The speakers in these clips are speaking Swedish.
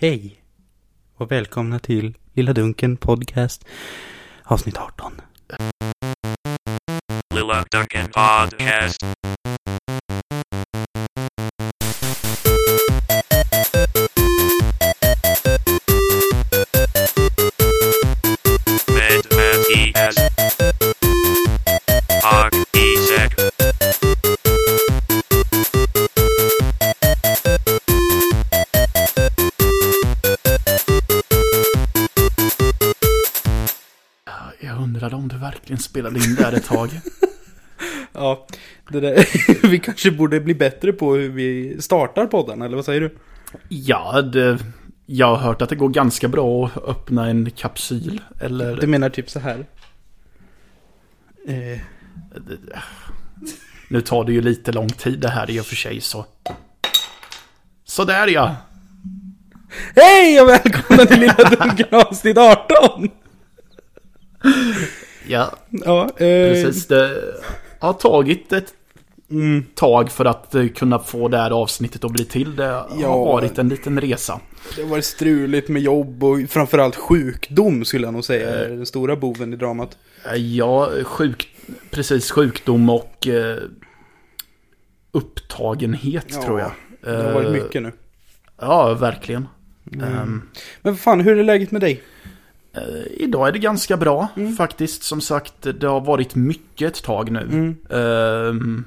Hej och välkomna till Lilla Dunken Podcast avsnitt 18. Lilla Dunken Podcast. Spelade in där ett tag. Ja, det där, vi kanske borde bli bättre på hur vi startar podden, eller vad säger du? ja, det, jag har hört att det går ganska bra att öppna en kapsyl. Eller... Du menar typ så här? Eh, Nu tar det ju lite lång tid det här i och för sig så. Sådär ja. Hej och välkomna till Lilla Dunken avsnitt 18! Ja, Ja, eh, precis. Det har tagit ett Mm, tag för att eh, kunna få det här avsnittet att bli till. Det har Ja. varit en liten resa. det har varit struligt med jobb och framförallt sjukdom skulle jag nog säga är den stora boven i dramat. Eh, Ja, sjuk, precis sjukdom och eh, upptagenhet Ja, tror jag. Det har varit Eh, mycket nu. Ja, verkligen. Mm. Ehm, Men vad fan, hur är läget med dig? Eh, Idag är det ganska bra Mm. faktiskt. Som sagt, det har varit mycket ett tag nu. Mm.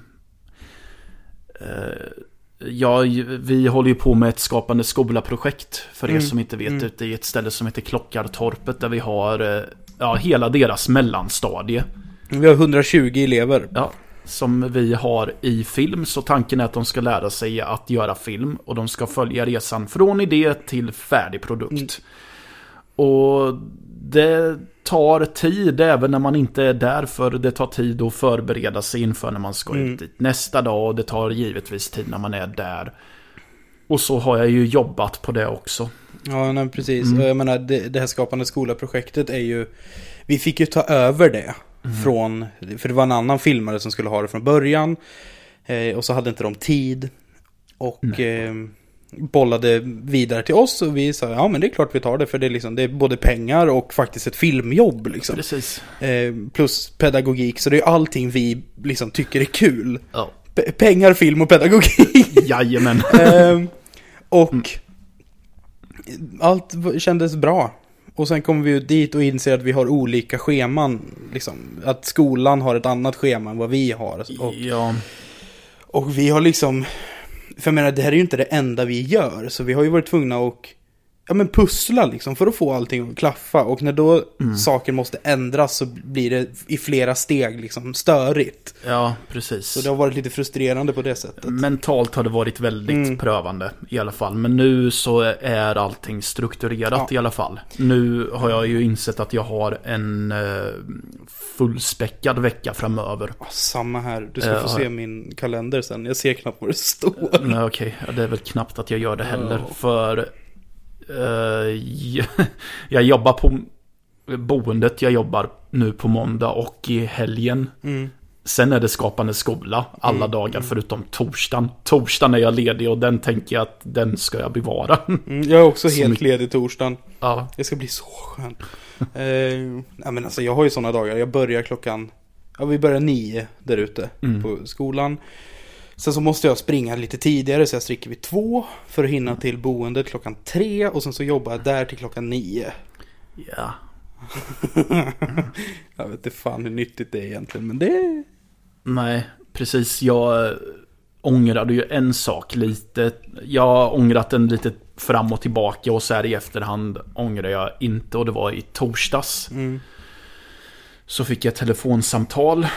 Eh, ja, vi håller ju på med ett skapande skola-projekt. För er Mm. som inte vet, Mm. ute i ett ställe som heter Klockartorpet. Där vi har eh, ja, hela deras mellanstadie. Vi har 120 elever. Ja, som vi har i film. Så tanken är att de ska lära sig att göra film. Och de ska följa resan från idé till färdig produkt. Mm. Och det tar tid även när man inte är där. För det tar tid att förbereda sig inför när man ska Mm. ut dit nästa dag. Och det tar givetvis tid när man är där. Och så har jag ju jobbat på det också. Ja, nej, precis. Mm. Jag menar, det, det här skapande skola-projektet är ju... Vi fick ju ta över det från... För det var en annan filmare som skulle ha det från början. Eh, och så hade inte de tid. Och eh, bollade vidare till oss. Och vi sa, ja men det är klart vi tar det. För det är, liksom, det är både pengar och faktiskt ett filmjobb. Liksom. Eh, plus pedagogik. Så det är allting vi liksom tycker är kul. P- pengar, film och pedagogik. Jajamän. Ehm, och allt v- kändes bra. Och sen kommer vi ut dit och inser att vi har olika scheman. Liksom, att skolan har ett annat schema än vad vi har. Och, Ja. och vi har liksom... För jag menar, det här är ju inte det enda vi gör. Så vi har ju varit tvungna att ja, men pussla liksom för att få allting att klaffa. Och när då saker måste ändras så blir det i flera steg liksom störigt. ja, precis. Så det har varit lite frustrerande på det sättet. Mentalt har det varit väldigt Mm. prövande i alla fall. Men nu så är allting strukturerat Ja. i alla fall. Nu har jag ju insett att jag har en eh, fullspäckad vecka framöver. Ja, Samma här. Du ska Ja, få se min kalender sen. Jag ser knappt vad det står. Nej, okej. Ja, Det är väl knappt att jag gör det heller. Ja. För jag, jag jobbar på boendet. Jag jobbar nu på måndag och i helgen. Mm. Sen är det skapande skola alla dagar förutom torsdagen. Torsdagen är jag ledig och den tänker jag att den ska jag bevara. Mm, jag är också Så helt mycket. ledig torsdagen. ja, Det ska bli så skönt. eh, ja, men alltså, jag har ju sådana dagar. Jag börjar klockan... Ja, vi börjar nio där ute Mm. på skolan. Sen så måste jag springa lite tidigare så jag stricker vid två. För att hinna till boendet klockan tre. Och sen så jobbar jag där till klockan nio. ja. jag vet inte fan hur nyttigt det är egentligen. Men det... Nej, precis. Jag eh, ångrade ju en sak lite. Jag har ångrat den lite fram och tillbaka och så här i efterhand ångrar jag inte. Och det var i torsdags. Mm. Så fick jag ett telefonsamtal.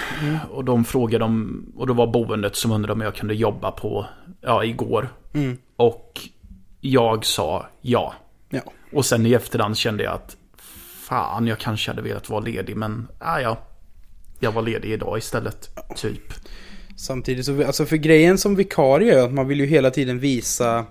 Och de frågade om, och det var boendet som undrade om jag kunde jobba på, ja, igår. Mm. Och jag sa ja. Ja. Och sen i efterhand kände jag att fan, jag kanske hade velat vara ledig, men ah, ja. Jag var ledig idag istället, typ. Samtidigt så, alltså för grejen som vikarie är att man vill ju hela tiden visa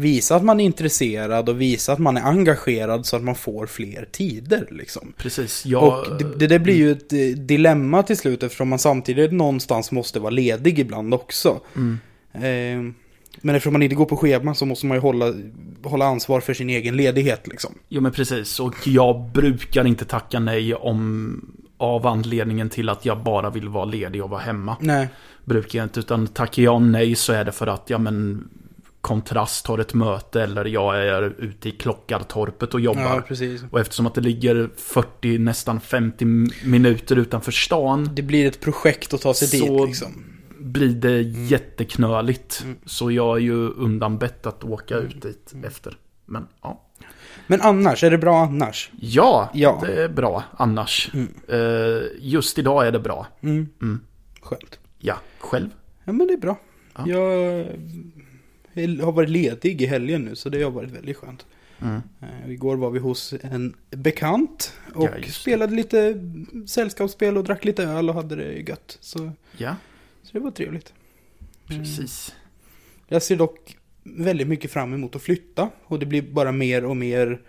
Visa att man är intresserad och visa att man är engagerad så att man får fler tider liksom. Precis, jag... Och det, det där blir ju ett eh, dilemma till slut eftersom man samtidigt någonstans måste vara ledig ibland också. Mm. Eh, men eftersom man inte går på schema så måste man ju hålla hålla ansvar för sin egen ledighet liksom. Jo men precis, och jag brukar inte tacka nej om av anledningen till att jag bara vill vara ledig och vara hemma. Nej. Brukar jag inte, utan tackar jag nej så är det för att, ja men Kontrast har ett möte eller jag är ute i Klockartorpet och jobbar. Ja. Och eftersom att det ligger 40, nästan 50 minuter utanför stan Det blir ett projekt att ta sig Så- dit liksom. blir det jätteknöligt. Mm. Så jag är ju undanbett att åka ut dit efter. Men ja. Men annars, är det bra annars? Ja, Ja. det är bra annars. Eh, just idag är det bra. Mm. Mm. Skönt. Ja, själv? Ja men det är bra. Ja. Jag har varit ledig i helgen nu så det har varit väldigt skönt. Mm. Eh, Igår var vi hos en bekant och Ja, spelade lite sällskapsspel och drack lite öl och hade det gött. Så, Ja, så det var trevligt. Mm. precis. Jag ser dock väldigt mycket fram emot att flytta och det blir bara mer och mer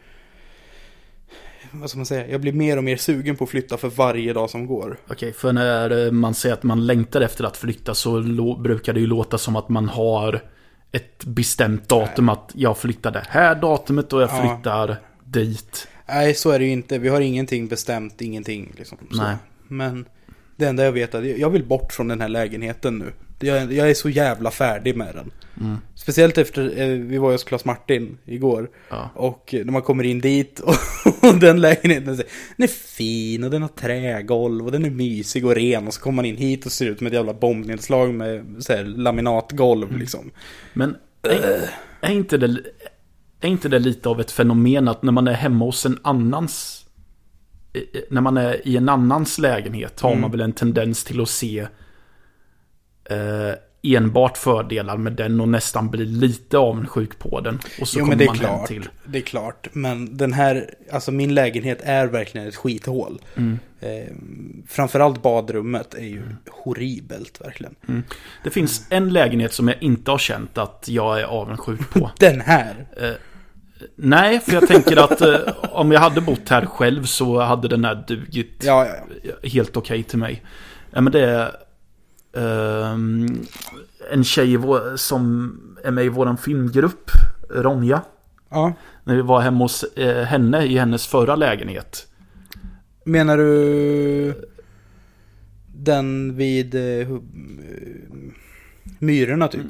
vad ska man säga? Jag blir mer och mer sugen på att flytta för varje dag som går. Okej, för när man säger att man längtar efter att flytta så brukar det ju låta som att man har ett bestämt datum att jag flyttar det här datumet och jag Ja. flyttar dit. Nej, så är det ju inte. Vi har ingenting bestämt, ingenting. Liksom. Nej. Men det enda jag vet är att jag vill bort från den här lägenheten nu. Jag, jag är så jävla färdig med den. Mm. Speciellt efter, eh, vi var ju hos Claes Martin igår. Ja. Och när man kommer in dit och, och den lägenheten, den är fin och den har trägolv och den är mysig och ren. Och så kommer man in hit och ser ut som ett jävla bombnedslag med så här, laminatgolv Mm. liksom. Men är, är, inte det, är inte det lite av ett fenomen att när man är hemma hos en annans... eh, När man är i en annans lägenhet har Mm. man väl en tendens till att se eh, enbart fördelar med den och nästan bli lite avundsjuk på den. Och så jo kommer men det är man hem klart. till. Det är klart. Men den här, alltså min lägenhet är verkligen ett skithål. Mm. Eh, framförallt badrummet är ju horribelt verkligen. Det finns en lägenhet som jag inte har känt att jag är avundsjuk på. Den här! Nej, för jag tänker att eh, om jag hade bott här själv så hade den här dugit Ja, ja, ja. helt okej till mig. Ja, men det är ehm, en tjej vår, som är med i vår filmgrupp, Ronja. ja. När vi var hemma hos eh, henne i hennes förra lägenhet. Menar du den vid eh, Myrorna typ?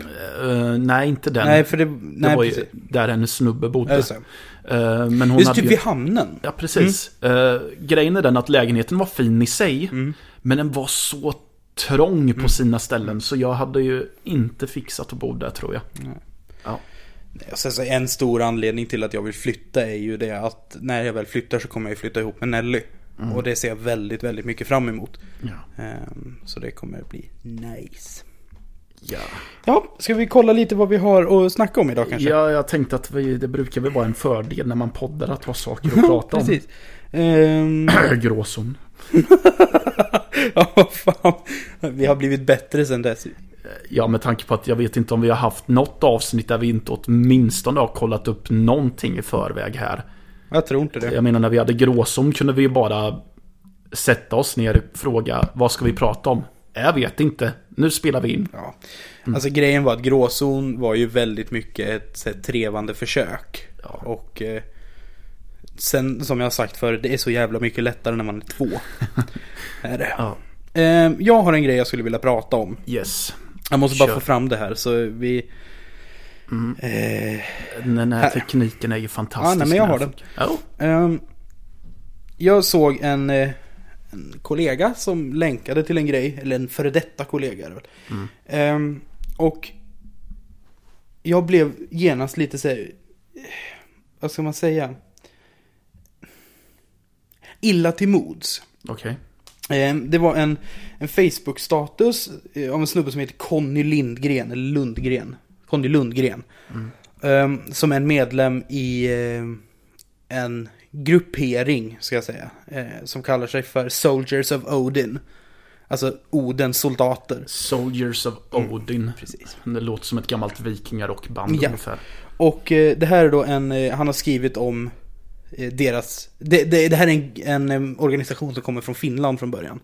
Eh, nej, inte den. Nej, för det... det Nej, var ju precis. där hennes snubbe bodde. det. Eh, men hon Just typ ju... vid hamnen. Ja, precis. Eh, grejen är den att lägenheten var fin i sig. Mm. Men den var så trång på sina ställen. Så jag hade ju inte fixat att bo där tror jag. Ja. Sen så en stor anledning till att jag vill flytta är ju det att när jag väl flyttar så kommer jag flytta ihop med Nelly. Mm. Och det ser jag väldigt, väldigt mycket fram emot. Ja. Ehm, Så det kommer bli nice. Ja. Ja, ska vi kolla lite vad vi har att snacka om idag kanske? ja, jag tänkte att vi, det brukar väl vara en fördel när man poddar att ha saker att prata om. Precis. Ehm, Gråzon. ja, fan. Vi har blivit bättre sen dess. Ja, med tanke på att jag vet inte om vi har haft något avsnitt där vi inte åtminstone har kollat upp någonting i förväg här. Jag tror inte det. Jag menar när vi hade gråzon kunde vi bara sätta oss ner och fråga vad ska vi prata om? Jag vet inte. Nu spelar vi in. Ja. Alltså grejen var att gråzon var ju väldigt mycket ett, här, trevande försök. Ja. Och eh, sen som jag har sagt förut, det är så jävla mycket lättare när man är två. är det. Ja. Eh, jag har en grej jag skulle vilja prata om. Yes. Jag måste bara Kör. få fram det här så vi... Eh, Den här Här. tekniken är ju fantastisk. Ja, nej, men jag har den. Ehm, jag såg en, eh, en kollega som länkade till en grej, eller en före detta kollega väl. Ehm, och jag blev genast lite så här, eh, vad ska man säga? Illa till mods. Okej. Ehm, Det var en, en Facebook-status eh, av en snubbe som heter Conny Lindgren, eller Lundgren. Conny Lundgren. Ehm, Som är en medlem i eh, en gruppering, ska jag säga. eh, Som kallar sig för Soldiers of Odin. Alltså Odens soldater. Soldiers of Odin. Mm, Precis. Det låter som ett gammalt vikingarockband Ja. ungefär. Och eh, det här är då en, eh, han har skrivit om eh, deras, det, det, det här är en, en em, organisation som kommer från Finland från början.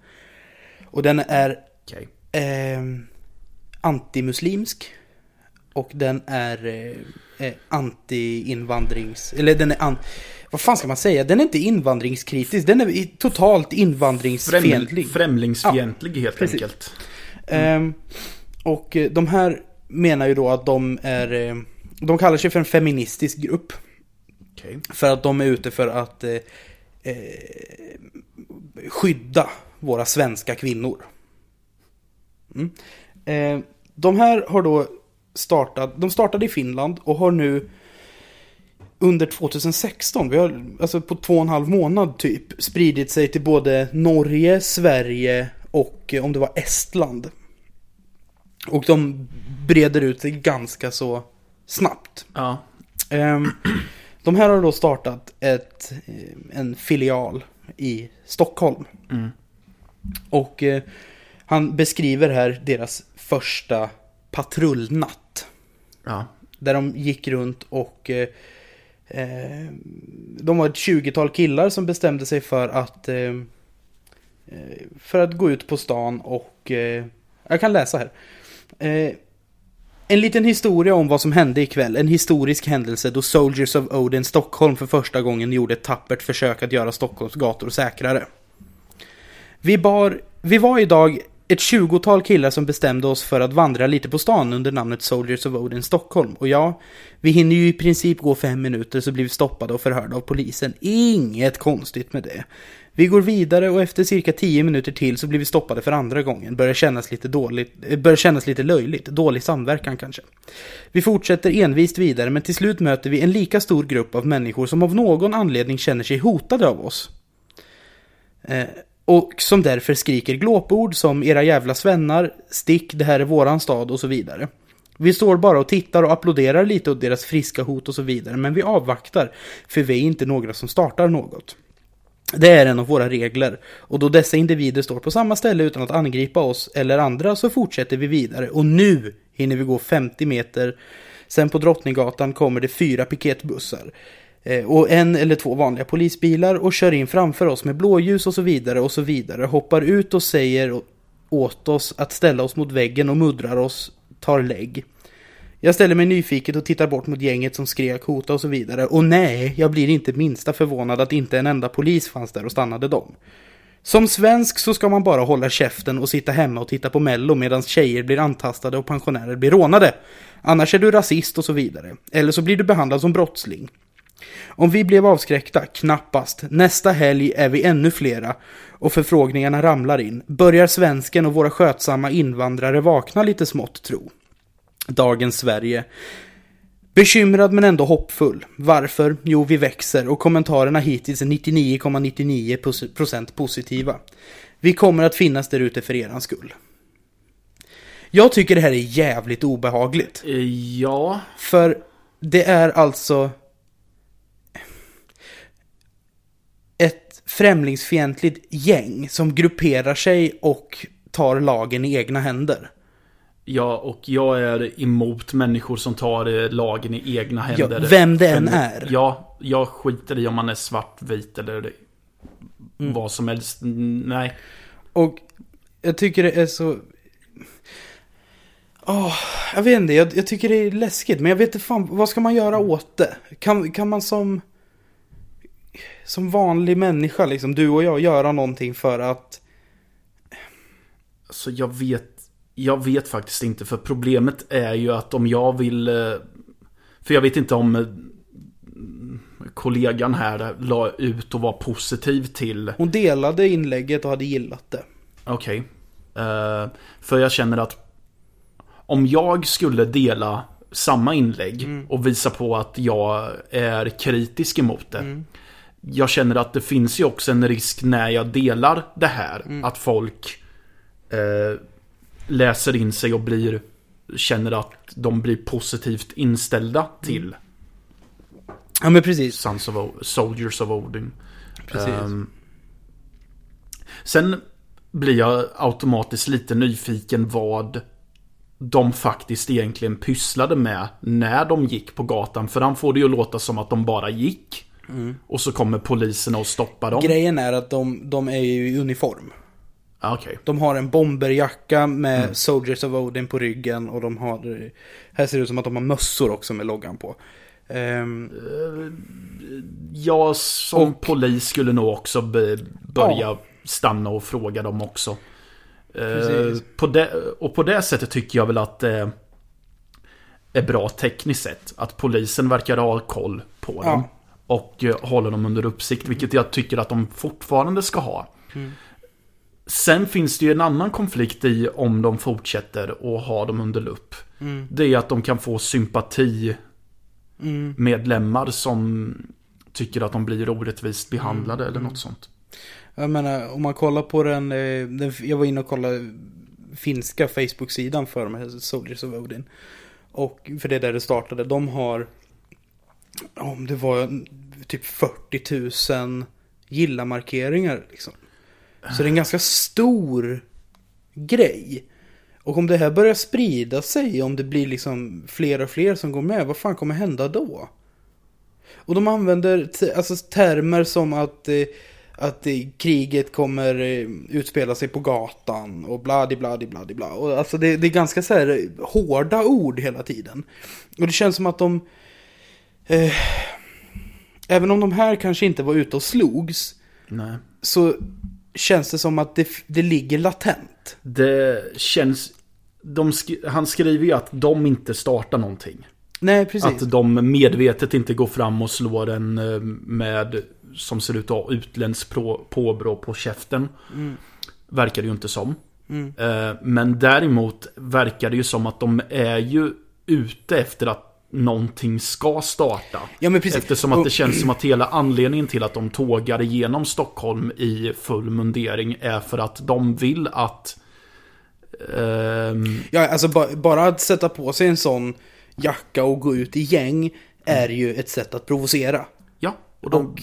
Och den är Okej. eh, antimuslimsk Och den är eh, eh, anti-invandrings... Eller den är an, Vad fan ska man säga? Den är inte invandringskritisk. Den är totalt invandringsfientlig. Främling, främlingsfientlig helt precis. enkelt. Och eh, de här menar ju då att de är... eh, De kallar sig för en feministisk grupp. Okej. För att de är ute för att eh, eh, skydda våra svenska kvinnor. Mm. Eh, de här har då startat, de startade i Finland och har nu under 2016, vi har alltså på två och en halv månad typ, spridit sig till både Norge, Sverige och eh, om det var Estland. Och de breder ut sig ganska så snabbt. Ja. Ehm, de här har då startat ett, eh, en filial i Stockholm. Mm. Och eh, han beskriver här deras första patrullnatt. Ja. Där de gick runt och eh, eh, de var ett 20-tal killar som bestämde sig för att eh, eh, för att gå ut på stan och jag kan läsa här. En liten historia om vad som hände ikväll. En historisk händelse då Soldiers of Odin Stockholm för första gången gjorde ett tappert försök att göra Stockholms gator säkrare. Vi, bar, vi var idag ett tjugotal killar som bestämde oss för att vandra lite på stan under namnet Soldiers of Odin Stockholm. Och ja, vi hinner ju i princip gå fem minuter så blir vi stoppade och förhörda av polisen. Inget konstigt med det. Vi går vidare och efter cirka tio minuter till så blir vi stoppade för andra gången. Börjar kännas lite dåligt, eh, börjar kännas lite löjligt. Dålig samverkan kanske. Vi fortsätter envist vidare men till slut möter vi en lika stor grupp av människor som av någon anledning känner sig hotade av oss. Eh, och som därför skriker glåpord som era jävla svennar, stick, det här är våran stad och så vidare. Vi står bara och tittar och applåderar lite åt deras friska hot och så vidare, men vi avvaktar, för vi är inte några som startar något. Det är en av våra regler, och då dessa individer står på samma ställe utan att angripa oss eller andra så fortsätter vi vidare. Och nu hinner vi gå 50 meter, sen på Drottninggatan kommer det fyra piketbussar. Eh, och en eller två vanliga polisbilar och kör in framför oss med blåljus och så vidare och så vidare. Hoppar ut och säger åt oss att ställa oss mot väggen och muddrar oss, tar lägg. Jag ställer mig nyfiket och tittar bort mot gänget som skrek, hota och så vidare. Och nej, jag blir inte minsta förvånad att inte en enda polis fanns där och stannade dem. Som svensk så ska man bara hålla käften och sitta hemma och titta på mello medan tjejer blir antastade och pensionärer blir rånade. Annars är du rasist och så vidare. Eller så blir du behandlad som brottsling. Om vi blev avskräckta? Knappast. Nästa helg är vi ännu flera och förfrågningarna ramlar in. Börjar svensken och våra skötsamma invandrare vakna lite smått tro? Dagens Sverige. Bekymrad men ändå hoppfull. Varför? Jo, vi växer och kommentarerna hittills är 99,99% positiva. Vi kommer att finnas där ute för eran skull. Jag tycker det här är jävligt obehagligt. Eh, Ja. För det är alltså ett främlingsfientligt gäng som grupperar sig och tar lagen i egna händer. Ja, och jag är emot människor som tar eh, lagen i egna händer. vem det än är. Ja, jag skiter i om man är svart, vit eller Mm. vad som helst. Nej. Och jag tycker det är så... Åh, jag vet inte, jag, jag tycker det är läskigt, men jag vet inte fan, vad ska man göra åt det? Kan, kan man som... Som vanlig människa, liksom, du och jag, göra någonting för att... Så jag vet, jag vet faktiskt inte. För problemet är ju att om jag vill... eh, För jag vet inte om eh, kollegan här la ut och var positiv till Hon delade inlägget och hade gillat det. Okej. Eh, för jag känner att om jag skulle dela samma inlägg och visa på att jag är kritisk emot det. Jag känner att det finns ju också en risk när jag delar det här. Att folk eh, läser in sig och blir känner att de blir positivt inställda till Ja men precis. Sons of Soldiers of Odin. Precis. Ehm, sen blir jag automatiskt lite nyfiken vad de faktiskt egentligen pysslade med när de gick på gatan. För han får det ju låta som att de bara gick. Och så kommer poliserna och stoppar dem. Grejen är att de, de är ju i uniform. Ah, Okej. De har en bomberjacka med Soldiers of Odin på ryggen och de har... Här ser det ut som att de har mössor också med loggan på. Ehm, Jag som Och- polis skulle nog också be, börja Ja. stanna och fråga dem också. Eh, Precis. på det, och på det sättet tycker jag väl att det är bra tekniskt sett. Att polisen verkar ha koll på Ja. dem. Och eh, håller dem under uppsikt, vilket jag tycker att de fortfarande ska ha. Mm. Sen finns det ju en annan konflikt i om de fortsätter att ha dem under lupp. mm, Det är att de kan få sympati mm. medlemmar som tycker att de blir orättvist behandlade eller något sånt. Jag menar, om man kollar på den, eh, den jag var inne och kollade finska Facebook-sidan för de här Soldiers of Odin. Och för det är där det startade. De har, om det var typ 40 000 gilla-markeringar liksom. Så det är en ganska stor grej. Och om det här börjar sprida sig, om det blir liksom fler och fler som går med, vad fan kommer hända då? Och de använder alltså, termer som att, eh, att eh, kriget kommer eh, utspela sig på gatan och bladi bladi bladi bla. Och alltså det, det är ganska så här eh, hårda ord hela tiden. Och det känns som att de... Eh, även om de här kanske inte var ute och slogs, Nej. så känns det som att det, det ligger latent. Det känns... De sk- han skriver ju att de inte startar någonting. Nej, precis. Att de medvetet inte går fram och slår en eh, med, som ser ut att ha utländskt på- påbrå på käften. Verkar det ju inte som. Mm. Eh, Men däremot verkar det ju som att de är ju ute efter att någonting ska starta. Ja, men precis. Eftersom att det känns som att hela anledningen till att de tågar igenom Stockholm i full mundering är för att de vill att... ehm, Ja, alltså ba, bara att sätta på sig en sån jacka och gå ut i gäng är ju ett sätt att provocera. ja, och de, Och,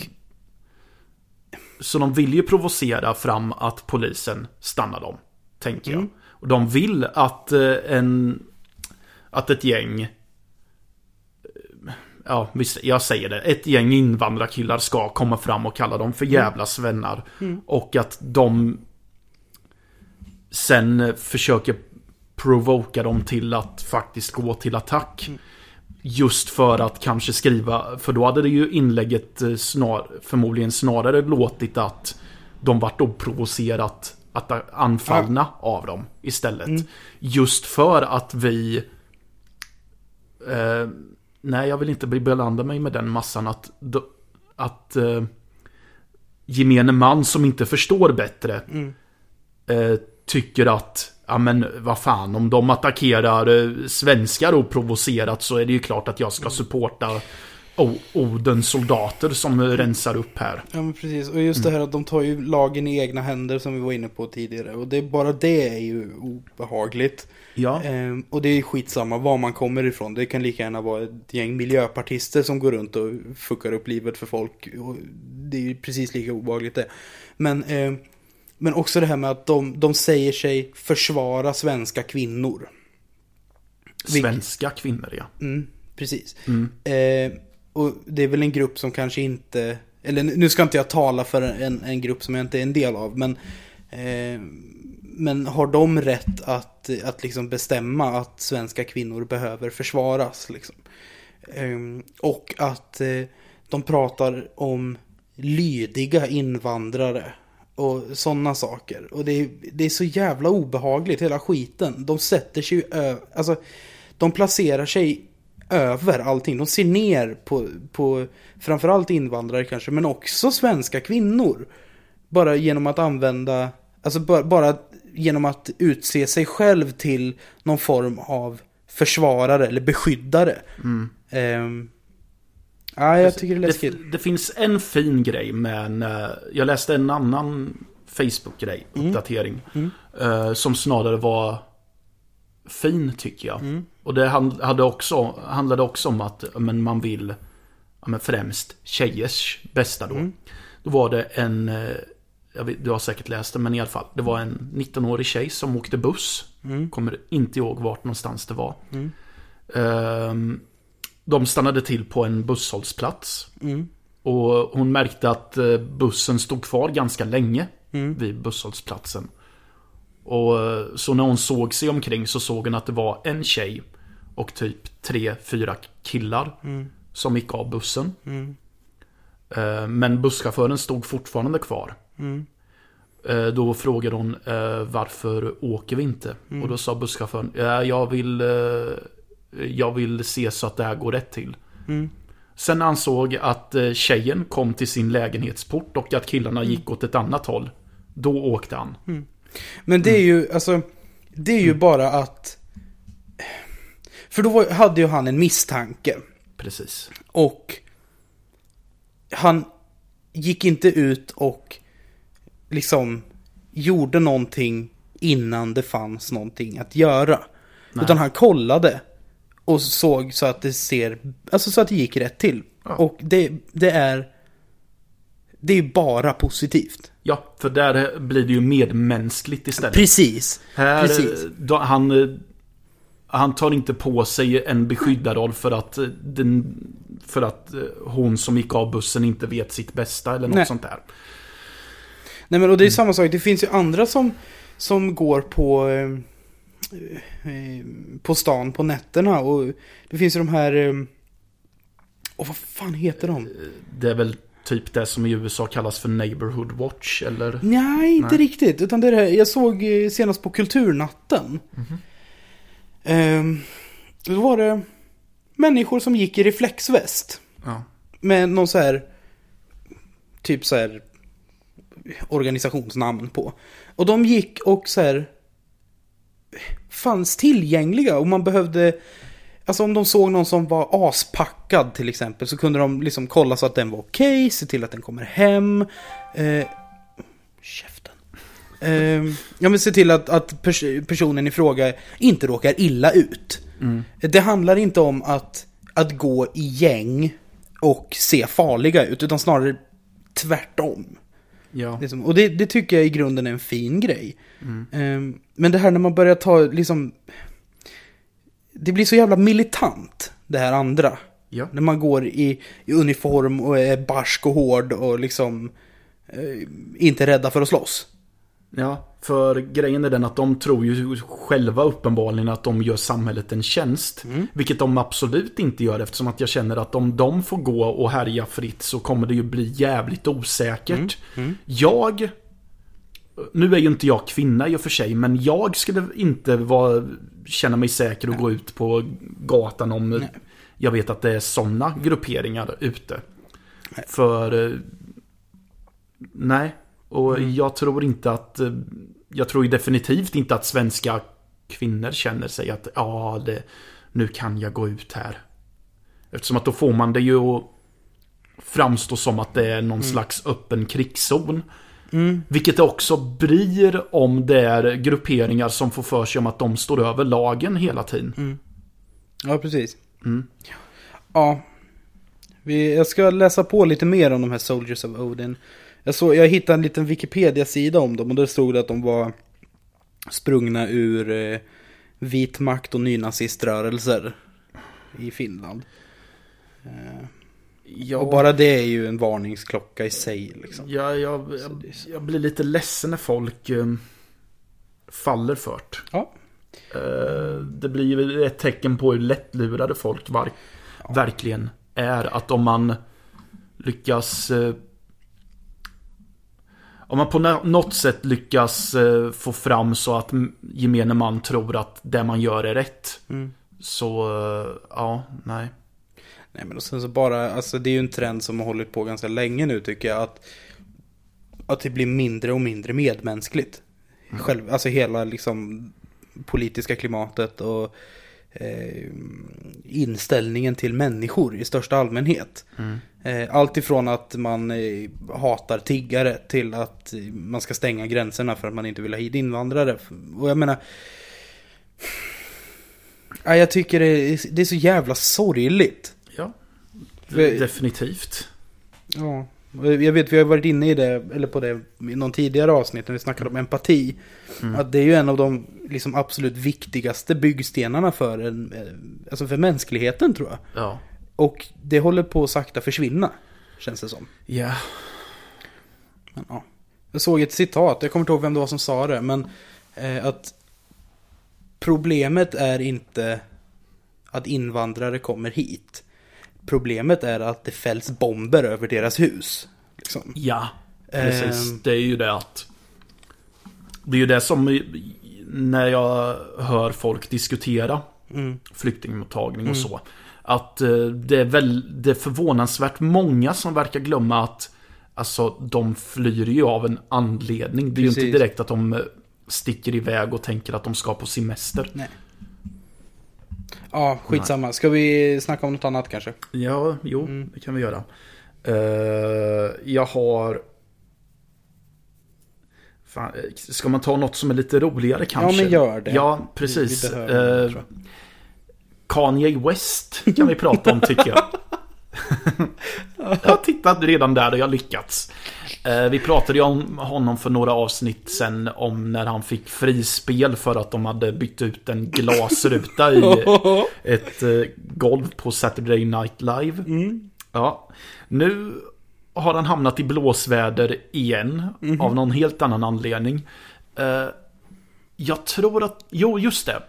Så de vill ju provocera fram att polisen stannar dem. Tänker Mm. jag. Och de vill att eh, en... Att ett gäng... Ja, jag säger det. Ett gäng invandrarkillar ska komma fram och kalla dem för jävla svennar. Och att de sen försöker provoka dem till att faktiskt gå till attack. Just för att kanske skriva, för då hade det ju inlägget eh, snar, förmodligen snarare låtit att de vart provocerat att anfallna av dem istället. Just för att vi... Eh, nej, jag vill inte belanda mig med den massan att... Att... Eh, gemene man som inte förstår bättre eh, tycker att Ja men vad fan, om de attackerar eh, svenskar och provocerat så är det ju klart att jag ska supporta O- Odens soldater som eh, rensar upp här. ja, men precis. Och just det här att de tar ju lagen i egna händer som vi var inne på tidigare. Och det, bara det är ju obehagligt. Ja. Ehm, och det är skitsamma var man kommer ifrån. Det kan lika gärna vara ett gäng miljöpartister som går runt och fuckar upp livet för folk. Och det är ju precis lika obehagligt det. Men, ehm, men också det här med att de, de säger sig försvara svenska kvinnor. Svenska kvinnor ja. Mm, precis. Mm. Eh, och det är väl en grupp som kanske inte... Eller nu ska inte jag tala för en, en grupp som jag inte är en del av. Men, eh, men har de rätt att, att liksom bestämma att svenska kvinnor behöver försvaras? Liksom? Eh, och att eh, de pratar om lydiga invandrare. Och sådana saker. Och det är, det är så jävla obehagligt, hela skiten. De sätter sig ju över... Alltså, de placerar sig över allting. De ser ner på, på framförallt invandrare kanske, men också svenska kvinnor. Bara genom att använda, alltså bara, bara genom att utse sig själv till någon form av försvarare eller beskyddare. Ehm, ja, jag tycker det är läskigt. Det, det finns en fin grej med en, eh, Jag läste en annan Facebook-grej, Mm. uppdatering. eh, som snarare var fin tycker jag. Mm. Och det hade också, handlade också om att men man vill men främst tjejers bästa Mm. då. Då var det en, eh, vet, du har säkert läst det men i alla fall. Det var en 19-årig tjej som åkte buss. Mm. Kommer inte ihåg vart någonstans det var. Ehm, de stannade till på en busshållplats. Mm. Och hon märkte att eh, bussen stod kvar ganska länge Mm. vid busshållplatsen. Och eh, så när hon såg sig omkring så såg hon att det var en tjej och typ tre, fyra killar som gick av bussen. Mm. Men busschauffören stod fortfarande kvar. Mm. Då frågade hon varför åker vi inte? Och då sa busschauffören jag vill Jag vill se så att det här går rätt till. Sen ansåg att tjejen kom till sin lägenhetsport och att killarna gick åt ett annat håll. Då åkte han. Men det är ju, alltså, det är ju bara att... För då hade ju han en misstanke. Precis. Och han gick inte ut och liksom gjorde någonting innan det fanns någonting att göra. Utan han kollade och såg så att det ser, alltså så att det gick rätt till. Ja. Och det, det är, det är bara positivt. Ja, för där blir det ju medmänskligt istället. Precis. Här, Precis. Då, han, han tar inte på sig en beskyddarroll för att, eh, den, för att eh, hon som gick av bussen inte vet sitt bästa eller något Nej. sånt där. Nej men och det är samma sak, det finns ju andra som, som går på, eh, eh, på stan på nätterna och det finns ju de här, eh, och vad fan heter de? Det är väl typ det som i USA kallas för neighborhood watch eller? Nej, inte Nej. riktigt, utan det är det här, jag såg eh, senast på Kulturnatten. Ehm, då var det människor som gick i reflexväst Ja. med någon så här, typ så här organisationsnamn på. Och de gick och så här fanns tillgängliga och man behövde Alltså om de såg någon som var aspackad till exempel så kunde de liksom kolla så att den var okej, se till att den kommer hem. Eh, käften. Eh, ja men se till att, att pers- personen i fråga inte råkar illa ut. Det handlar inte om att, att gå i gäng och se farliga ut utan snarare tvärtom. Ja. Liksom. Och det, det tycker jag i grunden är en fin grej. Ehm, men det här när man börjar ta liksom... Det blir så jävla militant, det här andra. Ja. När man går i, i uniform och är barsk och hård och liksom eh, inte rädda för att slåss. Ja, för grejen är den att de tror ju själva uppenbarligen att de gör samhället en tjänst. Vilket de absolut inte gör eftersom att jag känner att om de får gå och härja fritt så kommer det ju bli jävligt osäkert. Jag, nu är ju inte jag kvinna i och för sig, men jag skulle inte vara, känna mig säker att gå ut på gatan om jag vet att det är sådana grupperingar ute. För eh, Nej, och jag tror inte att... eh, Jag tror definitivt inte att svenska kvinnor känner sig att ja, det, nu kan jag gå ut här. Eftersom att då får man det ju att framstå som att det är någon slags öppen krigszon. Vilket det också blir om det är grupperingar som får för sig om att de står över lagen hela tiden. Ja, precis. Ja. Vi, jag ska läsa på lite mer om de här Soldiers of Odin. Jag, såg, jag hittade en liten Wikipedia-sida om dem och där stod det att de var sprungna ur eh, vit makt och nynaziströrelser i Finland. Eh, Ja, Och bara det är ju en varningsklocka i sig liksom. jag, jag, Så jag, så- jag blir lite ledsen när folk eh, faller för det. Ja. Eh, Det blir ju ett tecken på hur lättlurade folk var, verkligen är. Att om man lyckas... eh, Om man på nå- något sätt lyckas eh, få fram så att gemene man tror att det man gör är rätt. Så, eh, ja, nej. Nej men och sen så bara, alltså det är ju en trend som har hållit på ganska länge nu tycker jag att Att det blir mindre och mindre medmänskligt Själv, alltså hela liksom politiska klimatet och eh, inställningen till människor i största allmänhet. Eh, allt ifrån att man eh, hatar tiggare till att man ska stänga gränserna för att man inte vill ha hit invandrare. Och jag menar... Ja, jag tycker det är, det är så jävla sorgligt. Definitivt. Ja, jag vet vi har varit inne i det, eller på det i någon tidigare avsnitt när vi snackade om empati. Att det är ju en av de liksom absolut viktigaste byggstenarna för, en, eh, alltså för mänskligheten tror jag. Ja. Och det håller på att sakta försvinna, känns det som. Ja. Men, ja. Jag såg ett citat, jag kommer inte ihåg vem det var som sa det, men Eh, att problemet är inte att invandrare kommer hit. Problemet är att det fälls bomber över deras hus. Liksom. Ja, precis. Ehm. Det är ju det att... Det är ju det som när jag hör folk diskutera Mm. flyktingmottagning och så. Att eh, det är väl det är förvånansvärt många som verkar glömma att Alltså de flyr ju av en anledning. Det är ju Precis. inte direkt att de eh, sticker iväg och tänker att de ska på semester. Nej. Ja, skitsamma. Ska vi snacka om något annat kanske? Ja, jo, Mm. det kan vi göra. Eh, jag har... Fan, eh, ska man ta något som är lite roligare kanske? men gör det. Ja, precis. Tror jag. Kanye West kan vi prata om tycker jag. jag har tittat redan där och jag har lyckats. Eh, vi pratade ju om honom för några avsnitt sen om när han fick frispel för att de hade bytt ut en glasruta i ett eh, golv på Saturday Night Live. Ja. Nu har han hamnat i blåsväder igen av någon helt annan anledning. Eh, jag tror att, jo just det.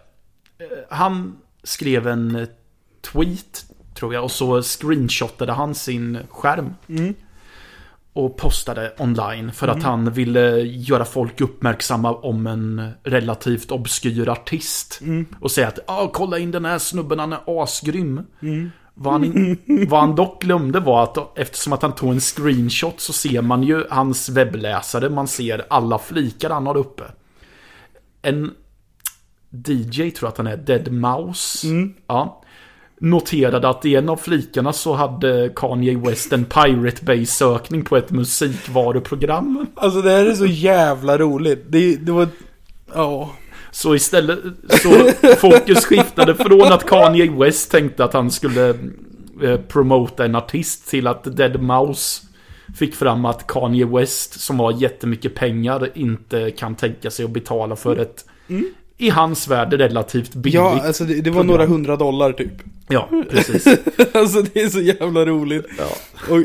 Han skrev en tweet, tror jag, och så screenshotade han sin skärm. Och postade online för att han ville göra folk uppmärksamma om en relativt obskyr artist. Och säga att ah, kolla in den här snubben, han är asgrym. Vad, han in, vad han dock glömde var att eftersom att han tog en screenshot så ser man ju hans webbläsare, man ser alla flikar han har uppe. En DJ tror jag att han är, Dead Mouse. Ja. Noterade att i en av flikarna så hade Kanye West en Pirate Bay-sökning på ett musikvaruprogram. Alltså det här är så jävla roligt. Det, det var... Ja. Så istället så fokus skiftade från att Kanye West tänkte att han skulle eh, promota en artist till att Dead Mouse fick fram att Kanye West som har jättemycket pengar inte kan tänka sig att betala för ett i hans värld relativt billigt. Ja, alltså det, det var program. några hundra dollar typ. Ja, precis. alltså det är så jävla roligt. Ja. Och,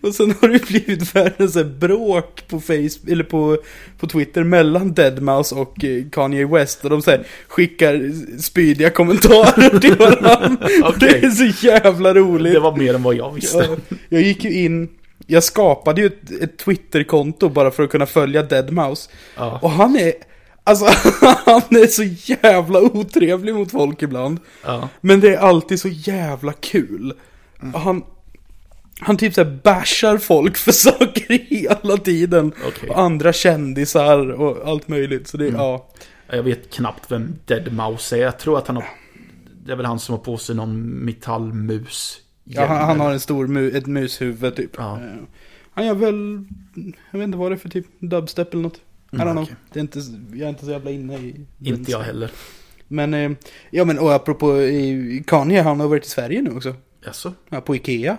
och sen har det blivit världens bråk på Facebook, eller på, på Twitter mellan Deadmau5 och eh, Kanye West. Och de så här, skickar spydiga kommentarer till varandra. Och Det är så jävla roligt. Det var mer än vad jag visste. Ja, jag gick ju in, jag skapade ju ett, ett Twitter-konto bara för att kunna följa Deadmau5. Ja. Och han är, alltså han är så jävla otrevlig mot folk ibland. Ja. Men det är alltid så jävla kul. Och Han, han typ såhär bashar folk för saker hela tiden. Okej. Och andra kändisar och allt möjligt. Så det, ja. Jag vet knappt vem Dead Mouse är. Jag tror att han har... Det är väl han som har på sig någon metallmus. ja han, han har en stor mu, ett mushuvud typ. Ja. Eh, Han gör väl, jag vet inte vad det är för typ, dubstep eller något. I don't Mm, know. okej. Det är inte, jag är inte så jävla inne i Inte jag heller. Men, eh, ja men och apropå eh, Kanye, han har varit i Sverige nu också. Jaså? Ja, på Ikea.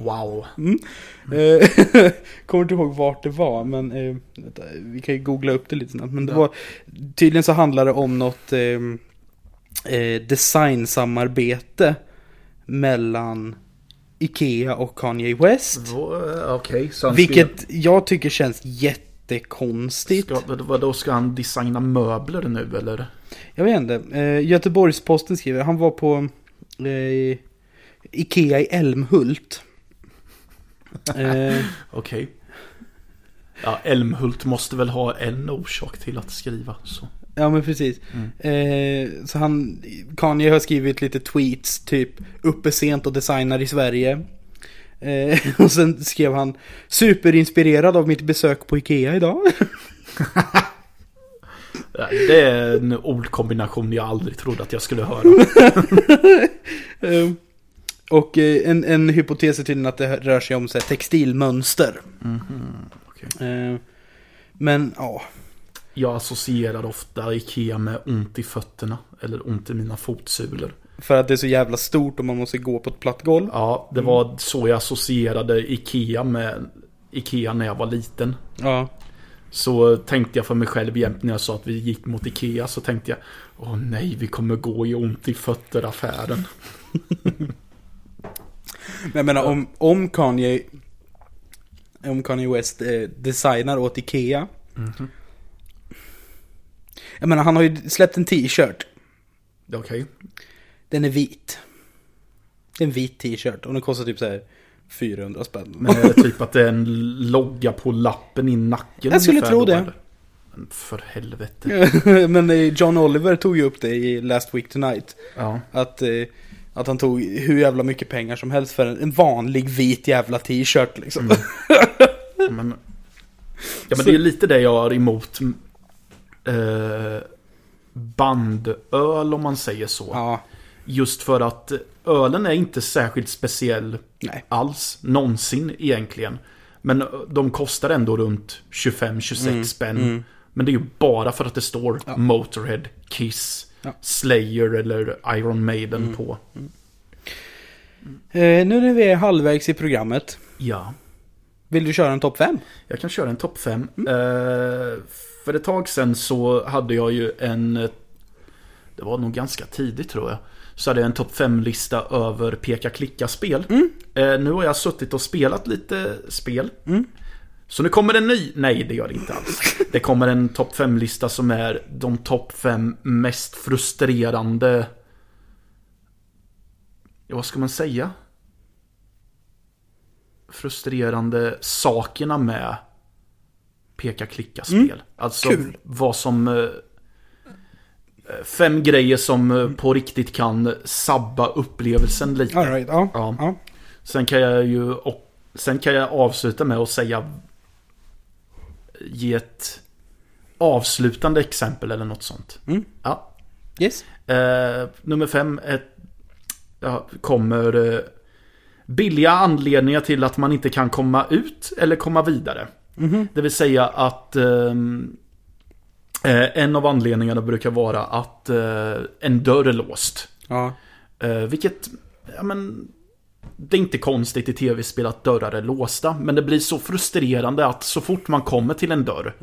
Wow. Eh, Kommer inte ihåg vart det var, men eh, vänta, vi kan ju googla upp det lite snabbt. Men det Ja. var, tydligen så handlar det om något eh, designsamarbete mellan Ikea och Kanye West. Okej, han Vilket jag tycker känns jättekonstigt. Ska, vad- vadå, ska han designa möbler nu eller? Jag vet inte. Eh, Göteborgs-Posten skriver, han var på eh, Ikea i Älmhult. Eh, Okej. Ja, Elmhult måste väl ha en orsak till att skriva så. Ja men precis. Eh, så han, Kanye har skrivit lite tweets, typ uppe sent och designar i Sverige. Eh, och sen skrev han superinspirerad av mitt besök på Ikea idag. Det är en ordkombination jag aldrig trodde att jag skulle höra. eh, och eh, en, en hypotes är tydligen att det rör sig om så här, textilmönster. okej. Eh, men ja, Jag associerar ofta Ikea med ont i fötterna. Eller ont i mina fotsulor. För att det är så jävla stort och man måste gå på ett platt golv. Ja, det var så jag associerade Ikea med Ikea när jag var liten. Ja. Så tänkte jag för mig själv jämt när jag sa att vi gick mot Ikea så tänkte jag Åh nej, vi kommer gå i ont i fötter affären. Men jag menar om, om Kanye Om Kanye West eh, designar åt Ikea Jag menar, han har ju släppt en t-shirt. Okej. Den är vit. Det är en vit t-shirt och den kostar typ så här 400 spänn. Men är det typ att det är en logga på lappen i nacken? Jag skulle tro det. eller? Men För helvete. Men eh, John Oliver tog ju upp det i Last Week Tonight. Ja. Att, eh, att han tog hur jävla mycket pengar som helst för en, vanlig vit jävla t-shirt liksom. Men, ja, men det är lite det jag har emot eh, bandöl om man säger så. Ja, Just för att ölen är inte särskilt speciell nej. alls, någonsin egentligen. Men de kostar ändå runt 25-26 spänn. Men det är ju bara för att det står Motorhead, Kiss, Ja. Slayer eller Iron Maiden på. Eh, nu när vi är halvvägs i programmet. Ja. Vill du köra en topp 5? Jag kan köra en topp 5. för ett tag sedan så hade jag ju en... eh, Det var nog ganska tidigt tror jag. Så hade jag en topp 5-lista över peka-klicka-spel. Eh, nu har jag suttit och spelat lite spel. Så nu kommer en ny... Nej, det gör det inte alls. Det kommer en topp 5-lista som är de topp 5 mest frustrerande... Ja, vad ska man säga? Frustrerande sakerna med peka-klicka-spel. Alltså kul. vad som... eh, Fem grejer som eh, på riktigt kan sabba upplevelsen lite. All right, ja. Ja. ja. Sen kan jag ju och, Sen kan jag avsluta med att säga Ge ett Avslutande exempel eller något sånt Mm. Ja Yes. eh, Nummer fem är, ja, Kommer eh, Billiga anledningar till att man inte kan komma ut eller komma vidare Det vill säga att ehm, eh, En av anledningarna brukar vara att eh, En dörr är låst. Ja. Eh, vilket, ja men Det är inte konstigt i tv-spel att dörrar är låsta Men det blir så frustrerande att så fort man kommer till en dörr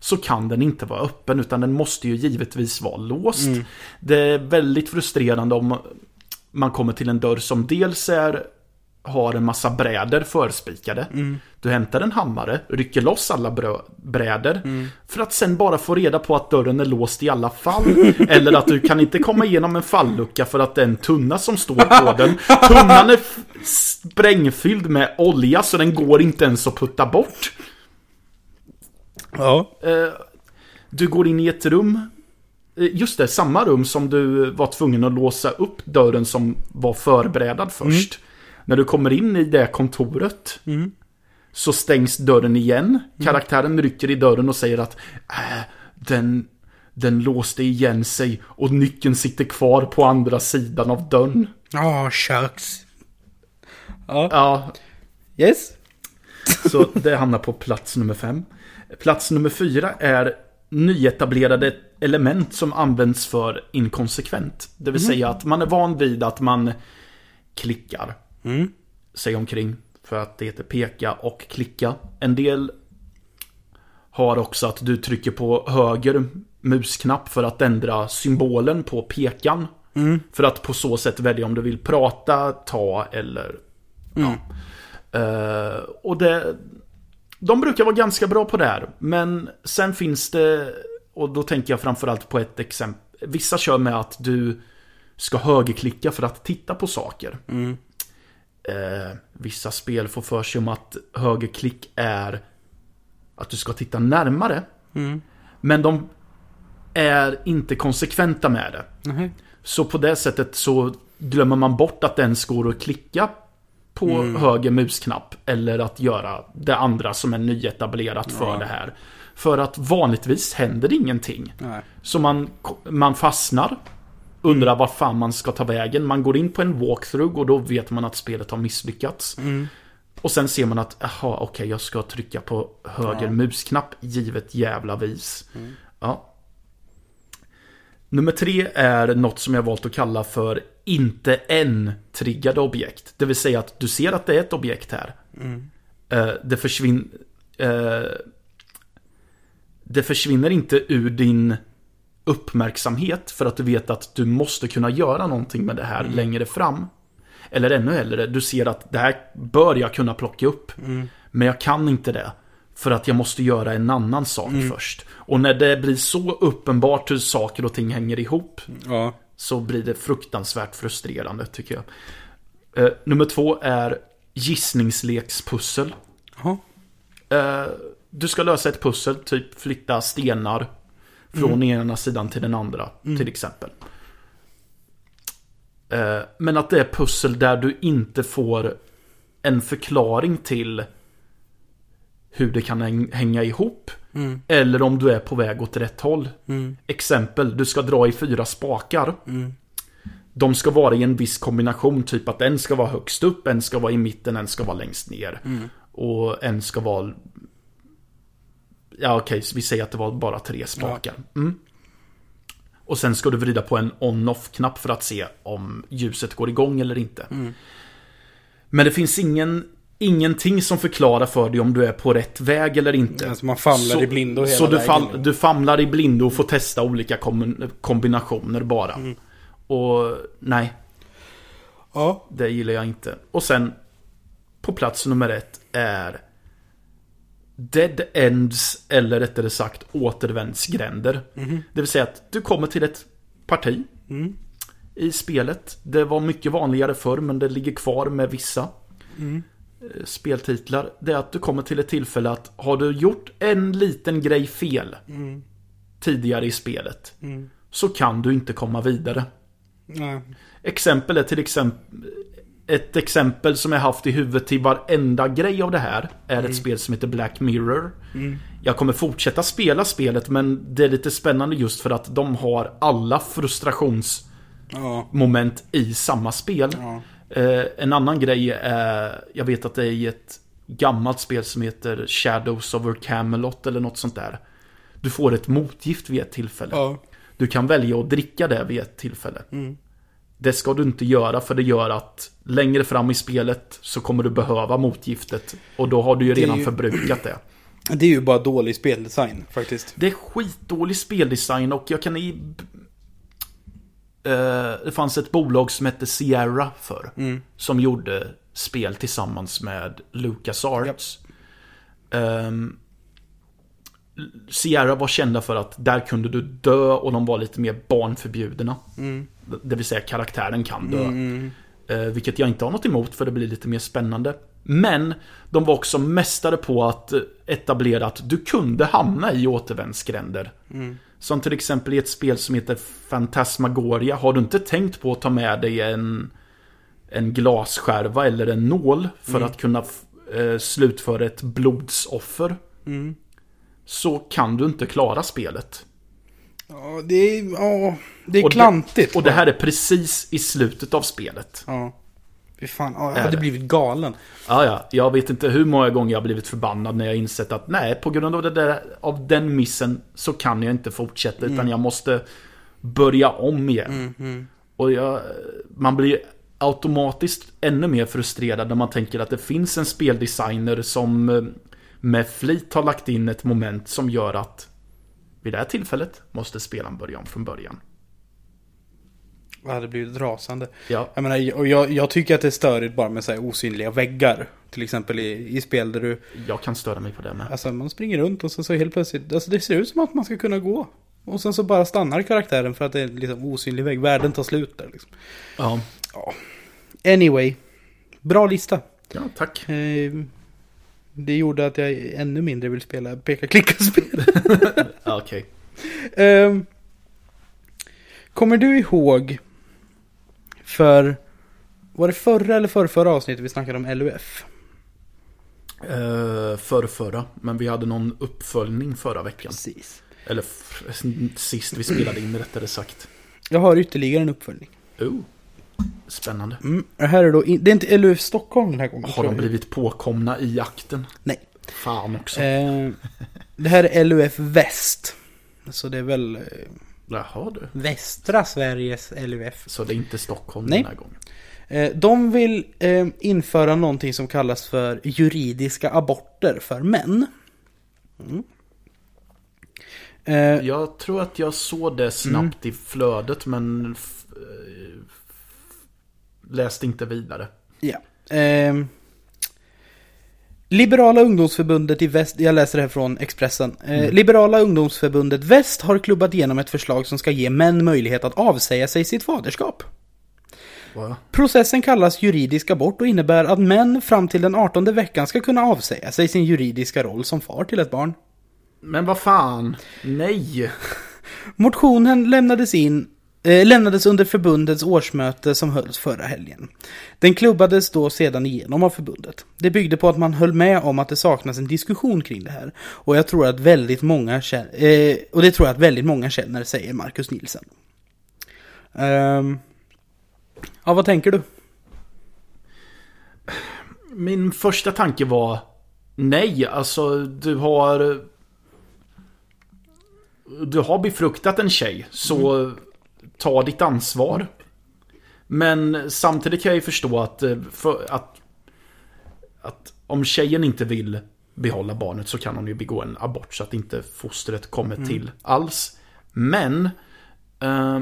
Så kan den inte vara öppen utan den måste ju givetvis vara låst. Det är väldigt frustrerande om man kommer till en dörr som dels är har en massa bräder förspikade. Du hämtar en hammare, rycker loss alla bräder. För att sen bara få reda på att dörren är låst i alla fall. Eller att du kan inte komma igenom en fallucka för att det är en tunna som står på den. Tunnan är sprängfylld med olja så den går inte ens att putta bort. Ja. Eh, Du går in i ett rum. eh, Just det, samma rum som du var tvungen att låsa upp dörren som var förberedad först. När du kommer in i det kontoret. Så stängs dörren igen. Karaktären rycker i dörren och säger att äh, den, den låste igen sig och nyckeln sitter kvar på andra sidan av dörren. Ja, shucks. Ja. Ja, Yes. Så det hamnar på plats nummer fem. Plats nummer fyra är nyetablerade element som används för inkonsekvent. Det vill säga att man är van vid att man klickar sig omkring. För att det heter peka och klicka. En del har också att du trycker på höger musknapp för att ändra symbolen på pekan. För att på så sätt välja om du vill prata, ta eller... Ja. Eh, och det... De brukar vara ganska bra på det här. Men sen finns det... Och då tänker jag framförallt på ett exempel. Vissa kör med att du ska högerklicka för att titta på saker. Eh, vissa spel får för sig om att högerklick är att du ska titta närmare. Men de är inte konsekventa med det. Nej. Så på det sättet så glömmer man bort att det ens går att klicka på höger musknapp. Eller att göra det andra som är nyetablerat för det här. För att vanligtvis händer ingenting. Nej. Så man, man fastnar. Undrar var fan man ska ta vägen. Man går in på en walkthrough och då vet man att spelet har misslyckats. Och sen ser man att, jaha, okej, jag ska trycka på höger musknapp givet jävla vis. Ja. Nummer tre är något som jag valt att kalla för inte än-triggade objekt. Det vill säga att du ser att det är ett objekt här. Eh, det försvinner... Eh, det försvinner inte ur din uppmärksamhet för att du vet att du måste kunna göra någonting med det här längre fram. Eller ännu hellre, du ser att det här bör jag kunna plocka upp. Men jag kan inte det. För att jag måste göra en annan sak först. Och när det blir så uppenbart hur saker och ting hänger ihop Ja. så blir det fruktansvärt frustrerande tycker jag. Eh, nummer två är gissningslekspussel. Eh, du ska lösa ett pussel, typ flytta stenar från ena sidan till den andra, till exempel. Eh, men att det är pussel där du inte får en förklaring till hur det kan häng- hänga ihop. Eller om du är på väg åt rätt håll. Exempel, du ska dra i fyra spakar. De ska vara i en viss kombination, typ att en ska vara högst upp, en ska vara i mitten, en ska vara längst ner. Och en ska vara... Ja okej, så vi säger att det var bara tre spakar. Mm. Och sen ska du vrida på en on-off-knapp för att se om ljuset går igång eller inte. Men det finns ingen, ingenting som förklarar för dig om du är på rätt väg eller inte. Alltså man famlar i blindo hela Så du, fall, du famlar i blindo och får testa olika kom, kombinationer bara. Mm. Och nej, Ja. det gillar jag inte. Och sen på plats nummer ett är Dead Ends, eller rättare sagt återvändsgränder. Det vill säga att du kommer till ett parti i spelet. Det var mycket vanligare förr, men det ligger kvar med vissa eh, speltitlar. Det är att du kommer till ett tillfälle att har du gjort en liten grej fel tidigare i spelet så kan du inte komma vidare. Nej. Exempel är till exempel ett exempel som jag haft i huvudet till varenda grej av det här är ett spel som heter Black Mirror. Jag kommer fortsätta spela spelet men det är lite spännande just för att de har alla frustrationsmoment Ja. i samma spel. Ja. Eh, en annan grej är, jag vet att det är i ett gammalt spel som heter Shadows over Camelot eller något sånt där. Du får ett motgift vid ett tillfälle. Ja. Du kan välja att dricka det vid ett tillfälle. Det ska du inte göra för det gör att längre fram i spelet så kommer du behöva motgiftet. Och då har du ju Det redan ju- förbrukat det. Det är ju bara dålig speldesign faktiskt. Det är skitdålig speldesign och jag kan i... Eh, det fanns ett bolag som hette Sierra för Som gjorde spel tillsammans med LucasArts. Ehm, Sierra var kända för att där kunde du dö och de var lite mer barnförbjudna. Det vill säga karaktären kan dö. Eh, vilket jag inte har något emot för det blir lite mer spännande. Men de var också mästare på att eh, etablera att du kunde hamna i återvändsgränder. Som till exempel i ett spel som heter Fantasmagoria. Har du inte tänkt på att ta med dig en, en glasskärva eller en nål för att kunna eh, slutföra ett blodsoffer. Så kan du inte klara spelet. Ja, det är, ja, det är Och det- klantigt. Och det här är precis i slutet av spelet. Ja. Fy fan, ja, jag hade det? blivit galen. Ja, ja. Jag vet inte hur många gånger jag har blivit förbannad när jag insett att nej, på grund av, det där, av den missen så kan jag inte fortsätta utan jag måste börja om igen. Och jag, man blir automatiskt ännu mer frustrerad när man tänker att det finns en speldesigner som eh, med flit har lagt in ett moment som gör att vid det här tillfället måste spelaren börja om från början. Hade blivit rasande. Ja. Jag menar, och jag, jag tycker att det är störigt bara med så osynliga väggar. Till exempel i, i spel där du, Jag kan störa mig på det med. alltså man springer runt och så, så helt plötsligt, alltså det ser ut som att man ska kunna gå. Och sen så bara stannar karaktären för att det är liksom osynlig vägg. Världen tar slut där liksom. Ja, Anyway, bra lista. ja tack. Eh, det gjorde att jag ännu mindre vill spela peka-klicka-spel. Okej. Ehm, kommer du ihåg för, var det förra eller förra, förra avsnittet vi snackade om LUF? Uh, förra, förra, men vi hade någon uppföljning förra veckan. Precis. Eller sist vi spelade in rättare sagt. Jag har ytterligare en uppföljning. Oh, spännande. Mm, det här är då, in, det är inte LUF Stockholm den här gången. Har de blivit påkomna i jakten? Nej. Fan också. Ehm, det här är LUF Väst. Så det är väl eh, Jaha du. västra Sveriges LUF. Så det är inte Stockholm Nej. den här gången. Eh, De vill eh, införa någonting som kallas för juridiska aborter för män. Mm. Eh, Jag tror att jag såg det snabbt i flödet men eh, läste inte vidare. Ja. Ehm, Liberala ungdomsförbundet i väst, jag läser det här från Expressen. Eh, Liberala ungdomsförbundet väst har klubbat igenom ett förslag som ska ge män möjlighet att avsäga sig sitt faderskap. Va? Processen kallas juridisk abort och innebär att män fram till den 18 veckan ska kunna avsäga sig sin juridiska roll som far till ett barn. Men vad fan? Nej! Motionen lämnades in eh, lämnades under förbundets årsmöte som hölls förra helgen. Den klubbades då sedan igenom av förbundet. Det byggde på att man höll med om att det saknas en diskussion kring det här. Och jag tror att väldigt många känner, eh, och det tror jag att väldigt många känner, säger Marcus Nielsen. Ehm, ja, vad tänker du? Min första tanke var Nej, alltså du har Du har befruktat en tjej, så ta ditt ansvar. Men samtidigt kan jag ju förstå att, eh, för, att, att om tjejen inte vill behålla barnet så kan hon ju begå en abort så att inte fostret kommer till alls. Men eh,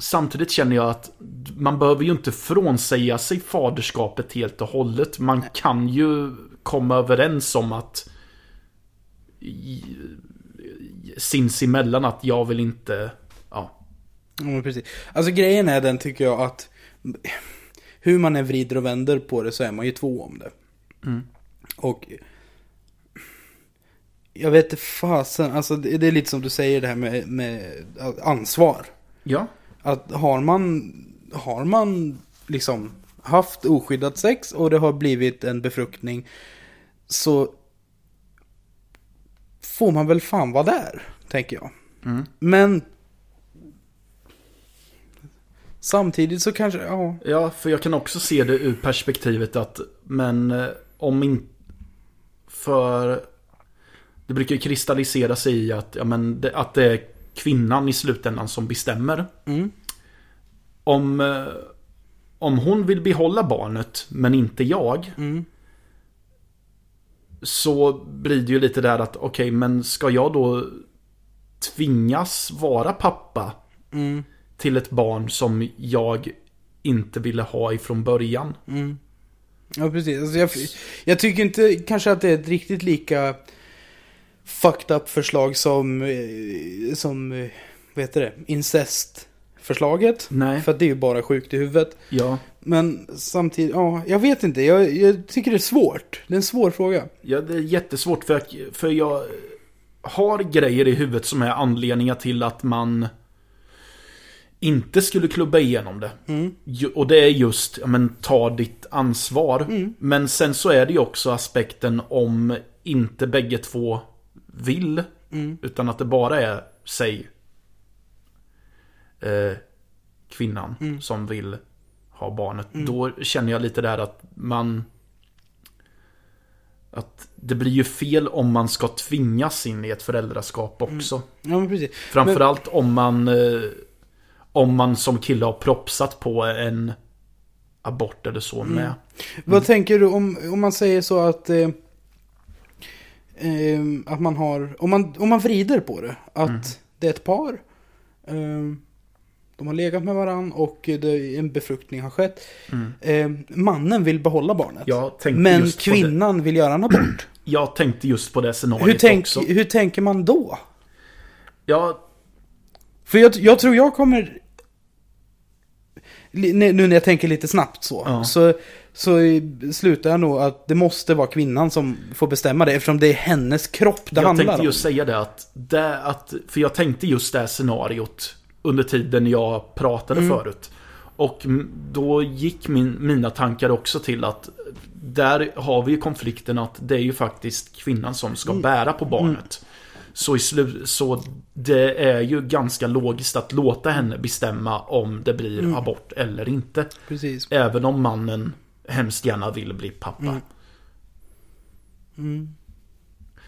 Samtidigt känner jag att man behöver ju inte frånsäga sig faderskapet helt och hållet. Man kan ju komma överens om att i- sinsemellan att jag vill inte, ja. Ja, men precis. Alltså grejen är den tycker jag att hur man än vrider och vänder på det så är man ju två om det. Och jag vet inte fasen, alltså det det är lite som du säger det här med, med ansvar. Ja. Att har man, har man liksom haft oskyddat sex och det har blivit en befruktning så får man väl fan vara där, tänker jag. Men samtidigt så kanske, ja, Ja, för jag kan också se det ur perspektivet att, men eh, om inte... För... Det brukar ju kristallisera sig i att, ja, men det, att det är kvinnan i slutändan som bestämmer. Mm. Om, eh, om hon vill behålla barnet, men inte jag. Mm. Så blir det ju lite där att, okej, men ska jag då tvingas vara pappa Mm. Till ett barn som jag inte ville ha ifrån början? Ja, precis. Alltså jag, jag tycker inte kanske att det är ett riktigt lika fucked up förslag som, eh, som eh, vad heter det, incestförslaget. Nej. För att det är ju bara sjukt i huvudet. Ja. Men samtidigt, ja, jag vet inte. Jag, jag tycker det är svårt. Det är en svår fråga. Ja, det är jättesvårt för jag, för jag har grejer i huvudet som är anledningar till att man inte skulle klubba igenom det. Ju- Och det är just, ja, men ta ditt ansvar. Men sen så är det ju också aspekten om inte bägge två vill. Utan att det bara är, säg, eh, kvinnan som vill ha barnet. Då känner jag lite där att man att det blir ju fel om man ska tvingas in i ett föräldraskap också. Ja, men precis. Framförallt om man eh, Om man som kille har propsat på en Abort eller så med. Vad tänker du om, om man säger så att eh, eh, att man har, om man, om man vrider på det, att det är ett par, eh, de har legat med varann och det, en befruktning har skett. Eh, mannen vill behålla barnet. Men kvinnan vill göra en abort. Jag tänkte just på det hur, scenariot tänk, också. hur tänker man då? Ja, För jag, jag tror jag kommer... Nu när jag tänker lite snabbt så. Ja. Så, så slutar jag nog att det måste vara kvinnan som får bestämma det. Eftersom det är hennes kropp det jag handlar tänkte om. just säga det att, det att För jag tänkte just det scenariot Under tiden jag pratade Mm. förut Och då gick min, mina tankar också till att Där har vi ju konflikten att det är ju faktiskt kvinnan som ska Mm. bära på barnet så, i slu, så det är ju ganska logiskt att låta henne bestämma om det blir Mm. abort eller inte. Precis. Även om mannen hemskt gärna vill bli pappa.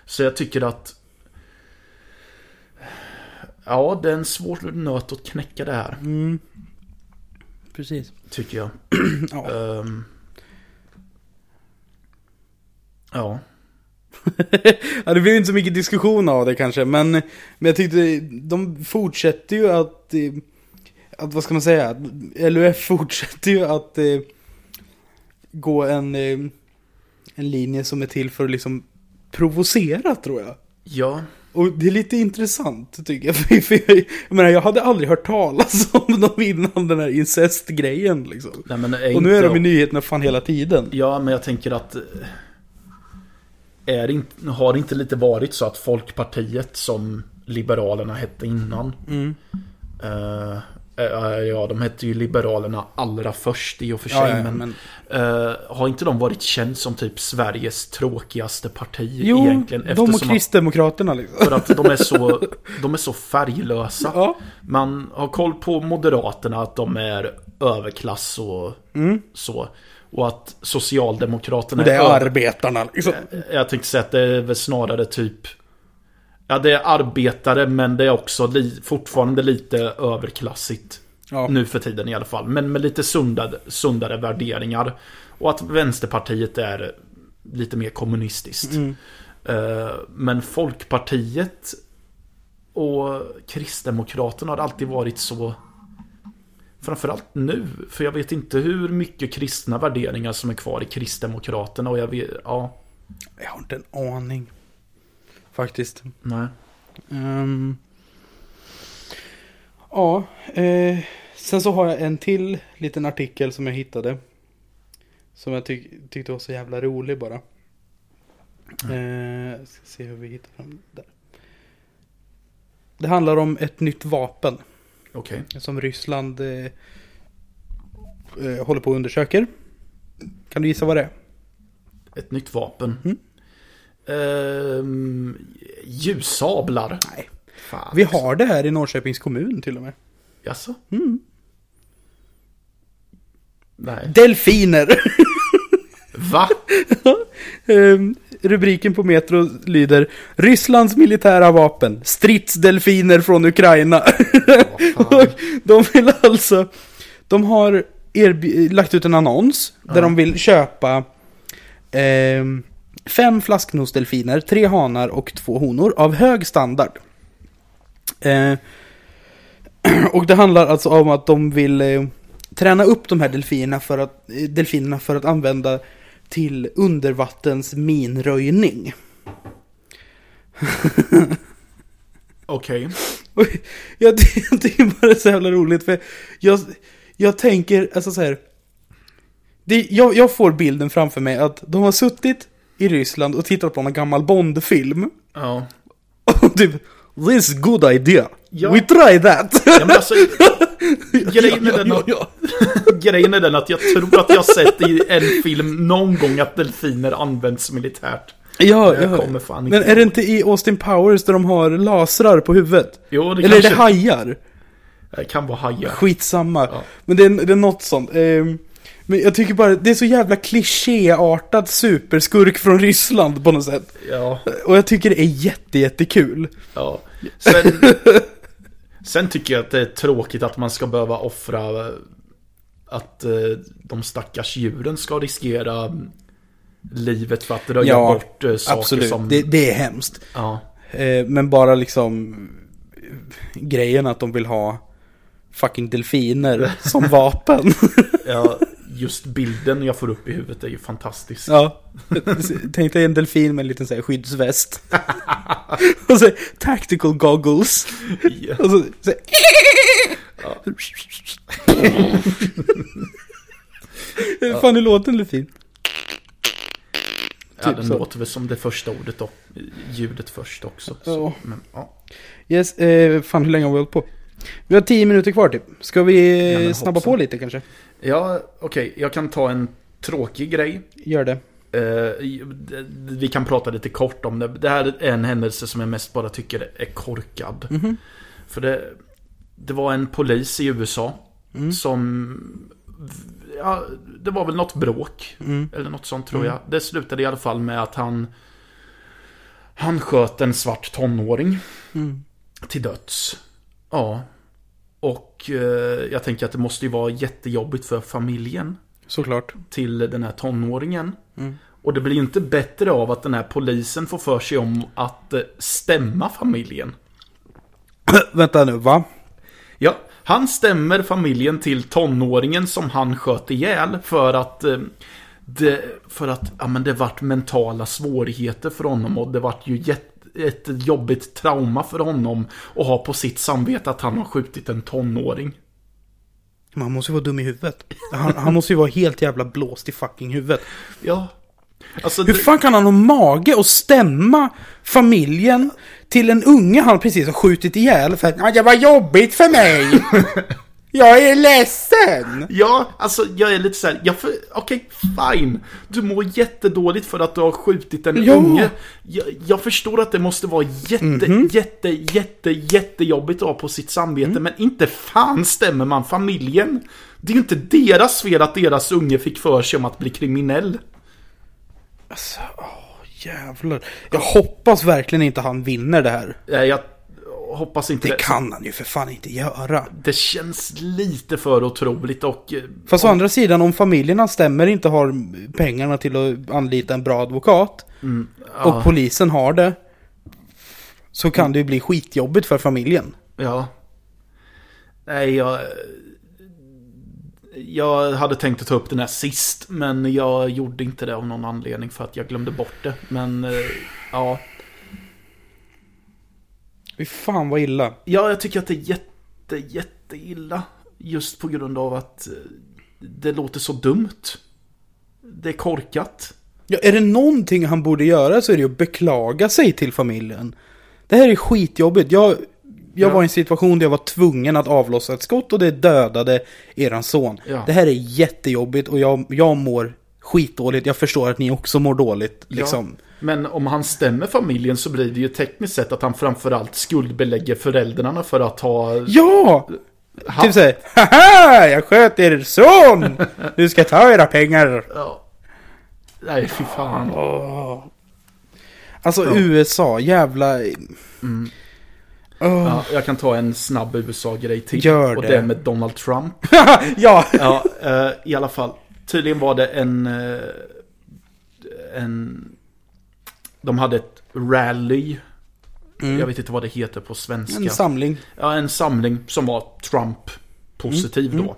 Så jag tycker att Ja, det är en svår nöt att knäcka det här. Precis. Tycker jag. Ja. Ehm. ja. ja, det blir inte så mycket diskussion av det kanske. Men, men jag tyckte de fortsätter ju att... eh, Att vad ska man säga? LUF fortsätter ju att eh, gå en... eh, en linje som är till för att liksom provocera tror jag. Ja, Och det är lite intressant tycker jag. För för jag, jag menar, jag hade aldrig hört talas om dem innan den här incestgrejen liksom. nej men Och nu är de i nyheterna fan hela tiden. Ja, men jag tänker att... Är inte, har det inte lite varit så att Folkpartiet som Liberalerna hette innan Mm. eh, eh, Ja, de hette ju Liberalerna allra först i och för sig Ja, ja, men, men... eh, Har inte de varit känd som typ Sveriges tråkigaste parti Jo, egentligen? de och Eftersom att, Kristdemokraterna liksom. för att de är så, de är så färglösa Ja. Man har koll på Moderaterna att de är överklass och så Och att Socialdemokraterna. Det är över- arbetarna liksom. jag tänkte säga att det är väl snarare typ Ja det är arbetare men det är också li fortfarande lite överklassigt Ja. Nu för tiden i alla fall Men med lite sundare, sundare värderingar Och att Vänsterpartiet är lite mer kommunistiskt Mm. Eh, Men Folkpartiet Och Kristdemokraterna har alltid varit så Framförallt nu, för jag vet inte hur mycket kristna värderingar som är kvar i Kristdemokraterna och jag vet, ja, Jag har inte en aning. Faktiskt. nej. Ehm. ja, eh, sen så har jag en till liten artikel som jag hittade. Som jag tyck, tyckte var så jävla rolig bara. Eh, ska se hur vi hittar fram där. Det handlar om ett nytt vapen Okej. som Ryssland eh, eh, håller på och undersöker. Kan du gissa vad det är? Ett nytt vapen. Mm. Ehm, ljussablar. Nej. Fan. Vi har det här i Norrköpings kommun till och med. Jaså? Mm. Nej. Delfiner! Va? Ehm, Rubriken på Metro lyder Rysslands militära vapen, stridsdelfiner från Ukraina. Och de vill alltså, de har lagt ut en annons där Ja. de vill köpa ehm, fem flasknosdelfiner, tre hanar och två honor av hög standard. Eh, och det handlar alltså om att de vill eh, träna upp de här delfinerna för att, eh, delfinerna för att använda till undervattens minröjning. Okej. Och jag, jag tycker bara det är så jävla roligt för jag, jag tänker, alltså så här. Det, jag, jag får bilden framför mig att de har suttit i Ryssland och tittat på en gammal Bond-film. Ja. Och typ, this is good idea. Ja. We try that. ja men alltså, grejen, är den att, ja. grejen är den att jag tror att jag sett i en film någon gång att delfiner används militärt. Ja, Jag ja. kommer fan Men är det inte i Austin Powers där de har lasrar på huvudet? Jo, det Eller är det kanske hajar? det kan vara hajar. Skitsamma. Ja. Men det är, det är något sånt. Ehm, men jag tycker bara, det är så jävla klichéartad superskurk från Ryssland på något sätt. Ja, Och jag tycker det är jätte, jättekul. ja. Sen, sen tycker jag att det är tråkigt att man ska behöva offra att eh, de stackars djuren ska riskera mm, livet för att röja Ja, bort eh, saker Absolut, som... det, det är hemskt. Ja, Eh, men bara liksom grejen att de vill ha fucking delfiner som vapen. ja, just bilden jag får upp i huvudet är ju fantastisk. ja. Tänk dig en delfin med en liten så här, skyddsväst. och så tactical goggles. Ja. Och så, så ja. Fan, hur låter en delfin? Ja, Typ den så. låter väl som det första ordet då. Ljudet först också. Så, men, ja. Yes, eh, fan hur länge har vi hållit på? Vi har tio minuter kvar typ. Ska vi Ja, snabba på lite kanske? Ja, okej. Jag kan ta en tråkig grej. Gör det. Eh, vi kan prata lite kort om det. Det här är en händelse som jag mest bara tycker är korkad. Mhm. För det, det var en polis i USA Mm. som... Ja, det var väl något bråk. Mm. Eller något sånt tror jag. Det slutade i alla fall med att han... Han sköt en svart tonåring Mm. till döds. Ja. Och eh, jag tänker att det måste ju vara jättejobbigt för familjen Såklart. till den här tonåringen. Mm. Och det blir ju inte bättre av att den här polisen får för sig om att eh, stämma familjen. Vänta nu, va? Ja, han stämmer familjen till tonåringen som han sköt ihjäl för att eh, det, för att ja, men det vart mentala svårigheter för honom och det vart ju jätte, ett jobbigt trauma för honom att ha på sitt samvete att han har skjutit en tonåring. Men han måste ju vara dum i huvudet. Han, han måste ju vara helt jävla blåst i fucking huvudet. Ja. Alltså, Hur fan kan han ha mage att stämma familjen till en unge han precis har skjutit ihjäl för att "Ja, det var jobbigt för mig. Jag är ledsen. ja, alltså jag är lite såhär, jag för, okej, fine. Du mår jättedåligt för att du har skjutit en Ja. unge. Jag, jag förstår att det måste vara jätte, jätte, jätte, jättejobbigt att ha på sitt samvete, men inte fan stämmer man familjen. Det är ju inte deras fel att deras unge fick för sig om att bli kriminell. Alltså, åh, jävlar. Jag hoppas verkligen inte han vinner det här. Jag hoppas inte Det kan han ju för fan inte göra. Det känns lite för otroligt och... eh, Fast å andra sidan, om familjerna stämmer inte har pengarna till att anlita en bra advokat och polisen har det så kan det ju bli skitjobbigt för familjen. Ja. Nej, jag... Jag hade tänkt att ta upp den här sist, men jag gjorde inte det av någon anledning för att jag glömde bort det. Men, eh, ja. Fy fan vad illa. Ja, jag tycker att det är jätte, jätte illa. Just på grund av att eh, det låter så dumt. Det är korkat. Ja, är det någonting han borde göra så är det ju att beklaga sig till familjen. Det här är skitjobbigt. Jag, jag Ja. var i en situation där jag var tvungen att avlossa ett skott och det dödade eran son. Ja. Det här är jättejobbigt och jag, jag mår skitdåligt. Jag förstår att ni också mår dåligt. Liksom. Men om han stämmer familjen så blir det ju tekniskt sett att han framförallt skuldbelägger föräldrarna för att ha... Ja! ha Typ såhär, haha, jag sköt er son! Du ska ta era pengar. ja. Nej, fy fan. Alltså Ja. USA, jävla... Åh. Ja, jag kan ta en snabb USA-grej till. Gör och det. det är med Donald Trump. ja! Ja, eh, i alla fall. Tydligen var det en... eh, en... De hade ett rally. Jag vet inte vad det heter på svenska. Mm. En samling. ja, en samling som var Trump-positiv Mm. då.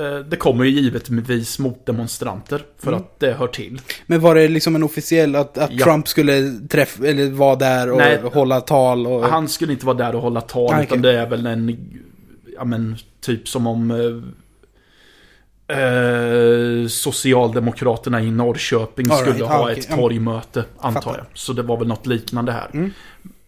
Eh, Det kommer ju givetvis motdemonstranter för Mm. att det hör till. Men var det liksom en officiell att, att Ja. Trump skulle träffa, eller vara där och Nej. hålla tal och... Han skulle inte vara där och hålla tal, Ah, utan okej. det är väl en, ja men, typ som om eh, Socialdemokraterna i Norrköping right, skulle ah, ha okej, ett ja. torgmöte, antar Fattar. jag. Så det var väl något liknande här.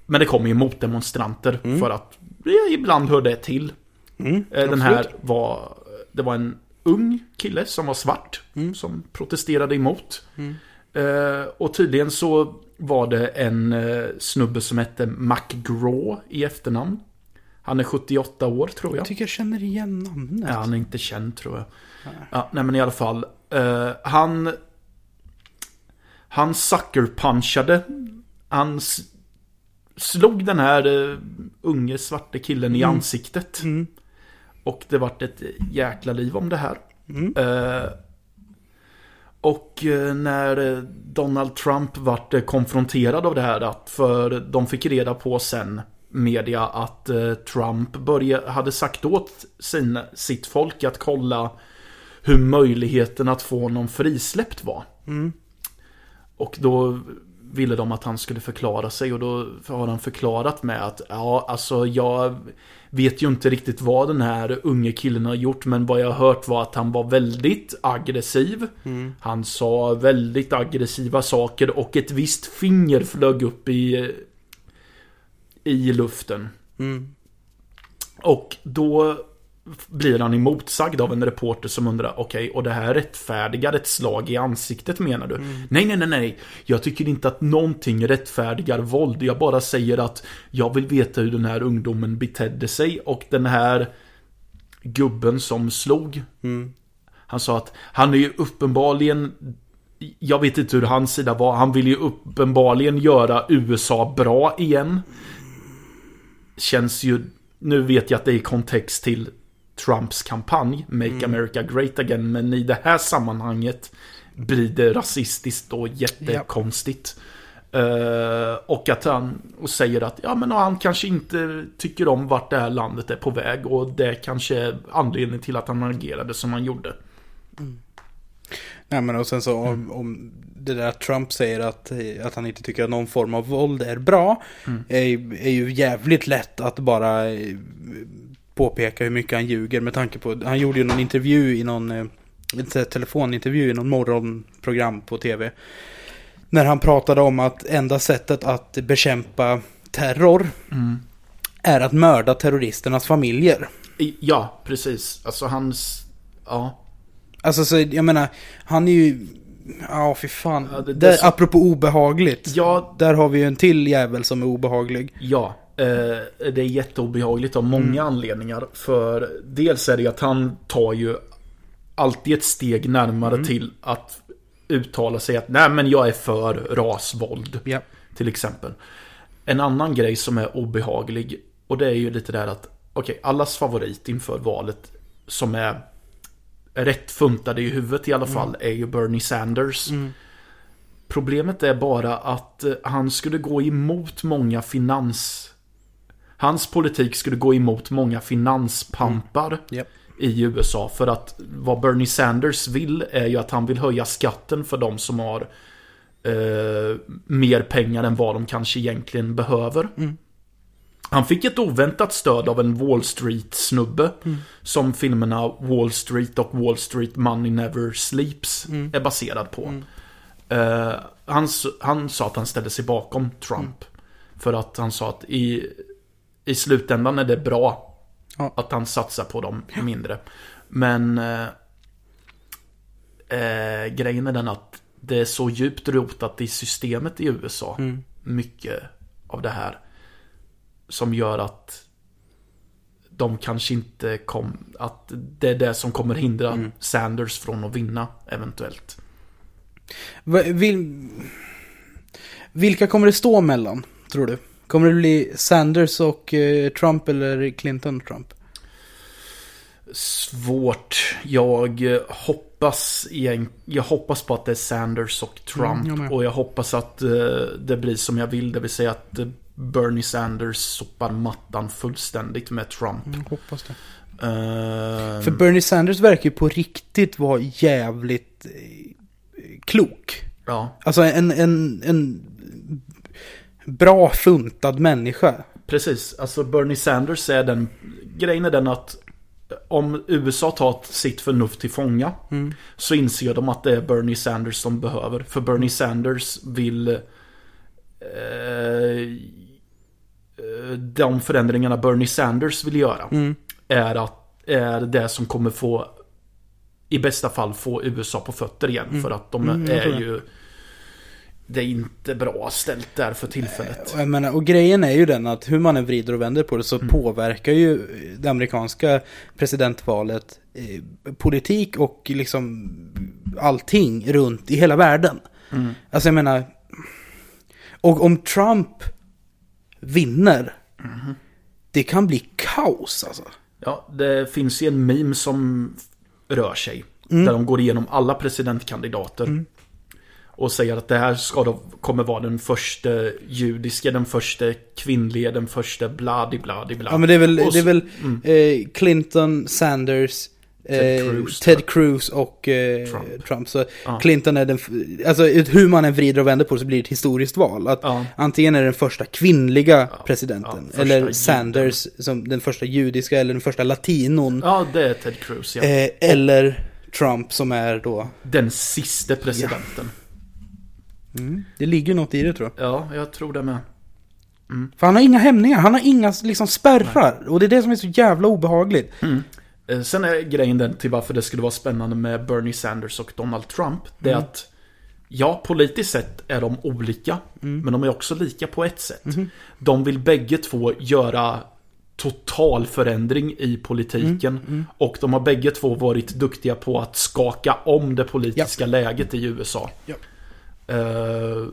Men det kommer ju motdemonstranter för att ja, ibland hör det till. Mm, Eh, Den här var, det var en ung kille som var svart, Mm. som protesterade emot. Eh, och tydligen så var det en eh, snubbe som hette McGraw i efternamn. Han är 78 år tror jag. Jag tycker jag känner igen namnet. Ja, han är inte känd tror jag. Ja, nej men i alla fall. eh, han... Han sucker-punchade. Han slog den här uh, unge svarte killen i ansiktet. Och det vart ett jäkla liv om det här. Eh, och eh, när Donald Trump vart konfronterad av det här, att för de fick reda på sen media att Trump började, hade sagt åt sin, sitt folk att kolla hur möjligheten att få någon frisläppt var. Och då ville de att han skulle förklara sig och då har han förklarat med att ja, alltså jag vet ju inte riktigt vad den här unge killen har gjort men vad jag har hört var att han var väldigt aggressiv. Han sa väldigt aggressiva saker och ett visst finger flög upp i, i luften. Och då blir han emotsagd av en reporter som undrar Okej, och det här rättfärdigar ett slag i ansiktet menar du? Nej, nej, nej, nej. Jag tycker inte att någonting rättfärdigar våld. Jag bara säger att jag vill veta hur den här ungdomen betedde sig och den här gubben som slog. Han sa att han är ju uppenbarligen jag vet inte hur hans sida var. Han vill ju uppenbarligen göra USA bra igen. Känns ju... Nu vet jag att det är i kontext till Trumps kampanj Make America Great Again. Men i det här sammanhanget blir det rasistiskt och jättekonstigt. Eh, och att han och säger att ja, men han kanske inte tycker om vart det här landet är på väg. Och det kanske är anledningen till att han agerade som han gjorde. Nej men och sen så om, om det där att Trump säger att, att han inte tycker att någon form av våld är bra. Är, är ju jävligt lätt att bara eh, påpeka hur mycket han ljuger med tanke på, han gjorde ju någon intervju i någon, eh, inte telefonintervju i någon morgonprogram på tv. När han pratade om att enda sättet att bekämpa terror är att mörda terroristernas familjer. Ja, precis. Alltså hans... Ja. Alltså så, jag menar, han är ju... Ja, fy fan. Ja, det- det där, så- Apropå obehagligt. Ja, Där har vi ju en till jävel som är obehaglig. Ja, eh, det är jätteobehagligt av många anledningar. För dels är det att han tar ju alltid ett steg närmare till att uttala sig att nej men jag är för rasvåld. Ja. Till exempel. En annan grej som är obehaglig och det är ju lite där att okej, allas favorit inför valet som är rätt funtade i huvudet i alla fall är ju Bernie Sanders. Problemet är bara att eh, han skulle gå emot många finans... Hans politik skulle gå emot många finanspampar Japp. i USA. För att vad Bernie Sanders vill är ju att han vill höja skatten för de som har eh, mer pengar än vad de kanske egentligen behöver. Han fick ett oväntat stöd av en Wall Street-snubbe. Som filmerna Wall Street och Wall Street Money Never Sleeps är baserad på. Eh, han, s- han sa att han ställde sig bakom Trump. För att han sa att i, i slutändan är det bra Ja. att han satsar på dem mindre. Men eh, eh, grejen är den att det är så djupt rotat i systemet i USA. Mycket av det här. Som gör att de kanske inte kom, att det är det som kommer hindra Sanders från att vinna eventuellt. Vil, vilka kommer det stå mellan, tror du? Kommer det bli Sanders och eh, Trump eller Clinton och Trump? Svårt. Jag eh, hoppas jag hoppas på att det är Sanders och Trump. Mm, jag och jag hoppas att eh, det blir som jag vill. Det vill säga att eh, Bernie Sanders sopar mattan fullständigt med Trump. Jag hoppas det. Eh, För Bernie Sanders verkar ju på riktigt vara jävligt klok. ja, Alltså en, en, en bra funtad människa. precis. Alltså Bernie Sanders är den... Grejen är den att om USA tar sitt förnuft till fånga så inser de att det är Bernie Sanders som behöver. För Bernie Sanders vill eh, de förändringarna Bernie Sanders vill göra är, att, är det som kommer få i bästa fall få USA på fötter igen. För att de Mm, är ju det är inte bra ställt där för tillfället. Och, jag menar, och grejen är ju den att hur man än vrider och vänder på det så påverkar ju det amerikanska presidentvalet eh, politik och liksom allting runt i hela världen. Alltså jag menar, och om Trump vinner, det kan bli kaos alltså. Ja, det finns ju en meme som rör sig. Mm. Där de går igenom alla presidentkandidater. Och säger att det här ska då, kommer vara den första judiska, den första kvinnliga, den första bladi bladi bla. Ja men det är väl, Och det är så- väl eh, Clinton, Sanders, Ted eh, Cruz, Ted Cruz och eh, Trump. Trump. Så Ja. Clinton är den, alltså hur man än vrider och vänder på det så blir det ett historiskt val. Att Ja. Antingen är det den första kvinnliga presidenten, ja, första eller juden. Sanders som den första judiska, eller den första latinon. Ja, det är Ted Cruz, ja. Eh, eller Trump som är då, Den sista presidenten. Det ligger något i det tror jag. Ja, jag tror det med. För han har inga hämningar, han har inga liksom spärrar. Och det är det som är så jävla obehagligt. Eh, Sen är grejen den till varför det skulle vara spännande med Bernie Sanders och Donald Trump. Det är att Ja, politiskt sett är de olika. Men de är också lika på ett sätt. De vill bägge två göra total förändring i politiken. Och de har bägge två varit duktiga på att skaka om det politiska läget i USA. Ja. Eh,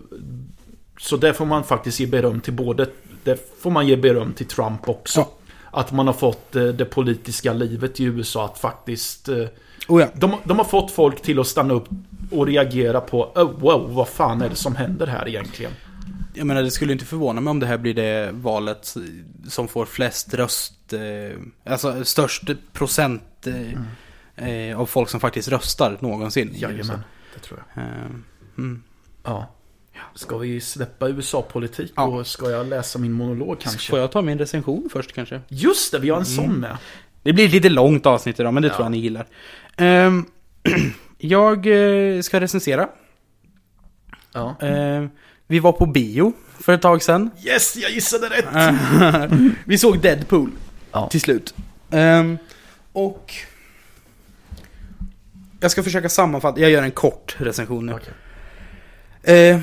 så det får man faktiskt ge beröm till både Det får man ge beröm till Trump också. Ja. Att man har fått eh, det politiska livet i USA att faktiskt eh, Oh ja. de, de har fått folk till att stanna upp och reagera på oh, wow, vad fan är det som händer här egentligen? Jag menar, det skulle inte förvåna mig om det här blir det valet som får flest röst, eh, alltså störst procent eh, eh, av folk som faktiskt röstar någonsin. Jajamän. Det tror jag. Mm. Ja. Ska vi släppa USA-politik Ja. och ska jag läsa min monolog kanske? Får jag ta min recension först kanske? Just det, vi har en sån med. Det blir ett lite långt avsnitt idag, men det Ja. tror jag ni gillar. Ehm, jag eh, ska recensera. Ja. Ehm, vi var på bio för ett tag sedan. Yes, jag gissade rätt! vi såg Deadpool Ja. till slut. Ehm, och... Jag ska försöka sammanfatta, jag gör en kort recension nu. Okej. Eh,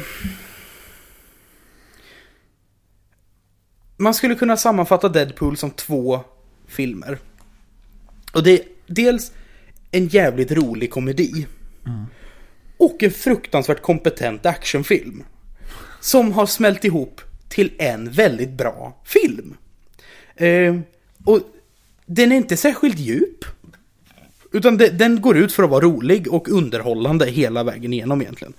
man skulle kunna sammanfatta Deadpool som två filmer. Och det är dels en jävligt rolig komedi. Och en fruktansvärt kompetent actionfilm. Som har smält ihop till en väldigt bra film. Eh, och den är inte särskilt djup. Utan de, den går ut för att vara rolig och underhållande hela vägen igenom egentligen.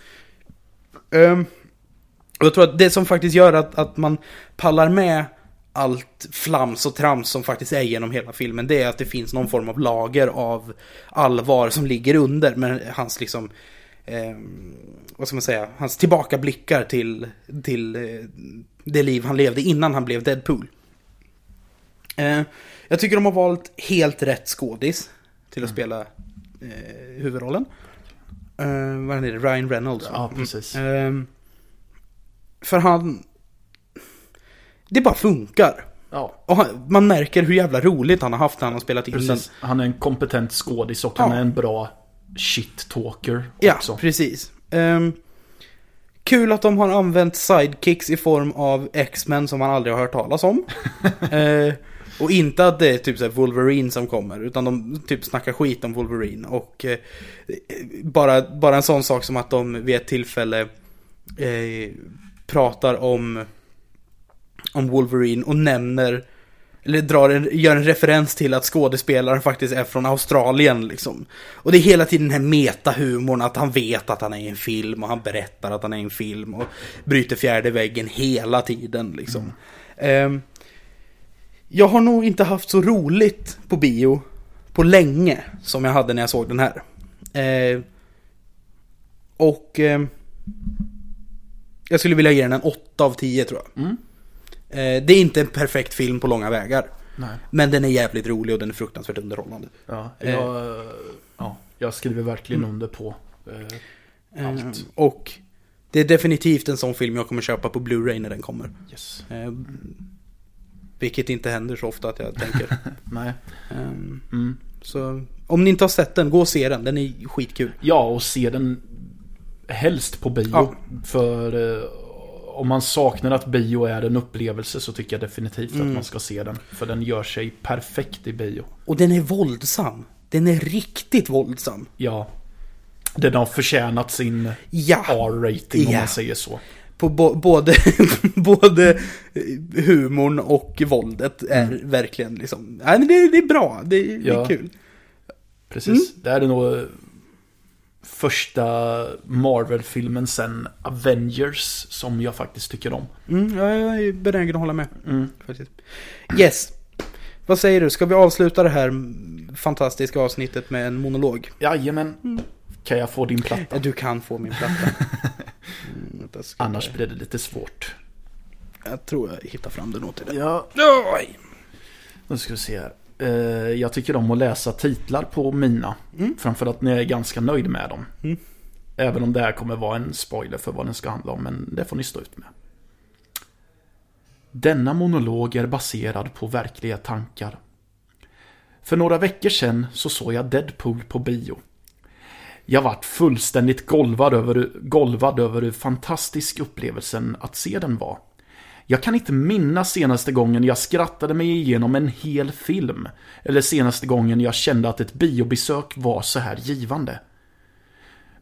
Och jag tror att det som faktiskt gör att, att man pallar med allt flams och trams som faktiskt är genom hela filmen, det är att det finns någon form av lager av allvar som ligger under med hans liksom, ehm, vad ska man säga, hans tillbakablickar till, till eh, det liv han levde innan han blev Deadpool. Eh, jag tycker de har valt helt rätt skådis till att spela eh, huvudrollen. Eh, vad är det? Ryan Reynolds. Ja, precis. Ehm, för han... Det bara funkar. Ja, Och han, man märker hur jävla roligt han har haft när han har spelat in den. Han är en kompetent skådis och Ja. han är en bra shit-talker Ja, också. precis. Ehm, kul att de har använt sidekicks i form av X-Men som man aldrig har hört talas om. Eh, och inte att det är typ så här Wolverine som kommer, utan de typ snackar skit om Wolverine. Och eh, bara, bara en sån sak som att de vid ett tillfälle eh, pratar om, om Wolverine och nämner eller drar en, gör en referens till att skådespelaren faktiskt är från Australien liksom. Och det är hela tiden den här metahumorn att han vet att han är i en film och han berättar att han är i en film och bryter fjärde väggen hela tiden liksom. Ehm, jag har nog inte haft så roligt på bio på länge som jag hade när jag såg den här. Eh, och eh, jag skulle vilja ge den en 8 av 10 tror jag. Mm. Eh, det är inte en perfekt film på långa vägar. Nej. Men den är jävligt rolig och den är fruktansvärt underhållande. Ja, Eh. jag, ja, jag skriver verkligen under på eh, Eh, allt. och det är definitivt en sån film jag kommer köpa på Blu-ray när den kommer. Yes. Vilket inte händer så ofta att jag tänker. Nej. Ehm, Mm. så om ni inte har sett den, gå och se den. Den är skitkul. Ja, och se den helst på bio. Ja. För eh, om man saknar att bio är en upplevelse så tycker jag definitivt Mm. att man ska se den. För den gör sig perfekt i bio. Och den är våldsam. Den är riktigt våldsam. Ja. Den har förtjänat sin Ja. R-rating om Ja. man säger så. På bo- både, både humorn och våldet är verkligen liksom... Nej, men det, det är bra. Det, det är Ja. kul. Precis. Mm. Det här är nog eh, första Marvel-filmen sen Avengers som jag faktiskt tycker om. Mm, ja, jag är benägen att hålla med. Mm. Faktiskt. Yes. Vad säger du? Ska vi avsluta det här fantastiska avsnittet med en monolog? Jajamän. Mm. Kan jag få din platta? Ja, Du kan få min platta. Mm, Annars blir det lite svårt. Jag tror jag hittar fram den åt dig. där. Ja, Oj! nu ska vi se här. Eh, Jag tycker om att läsa titlar på mina. Mm. Framförallt när jag är ganska nöjd med dem. Mm. Även om det här kommer vara en spoiler för vad den ska handla om, men det får ni stå ut med. Denna monolog är baserad på verkliga tankar. För några veckor sedan så såg jag Deadpool på bio. Jag vart fullständigt golvad över, golvad över hur fantastisk upplevelsen att se den var. Jag kan inte minnas senaste gången jag skrattade mig igenom en hel film. Eller senaste gången jag kände att ett biobesök var så här givande.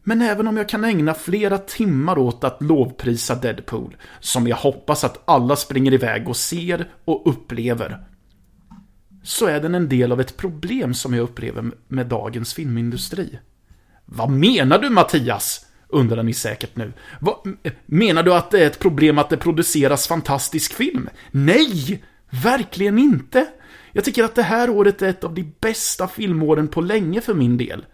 Men även om jag kan ägna flera timmar åt att lovprisa Deadpool, som jag hoppas att alla springer iväg och ser och upplever, så är den en del av ett problem som jag upplever med dagens filmindustri. Vad menar du Mattias? Undrar ni säkert nu. Vad, menar du att det är ett problem att det produceras fantastisk film? Nej! Verkligen inte! Jag tycker att det här året är ett av de bästa filmåren på länge för min del.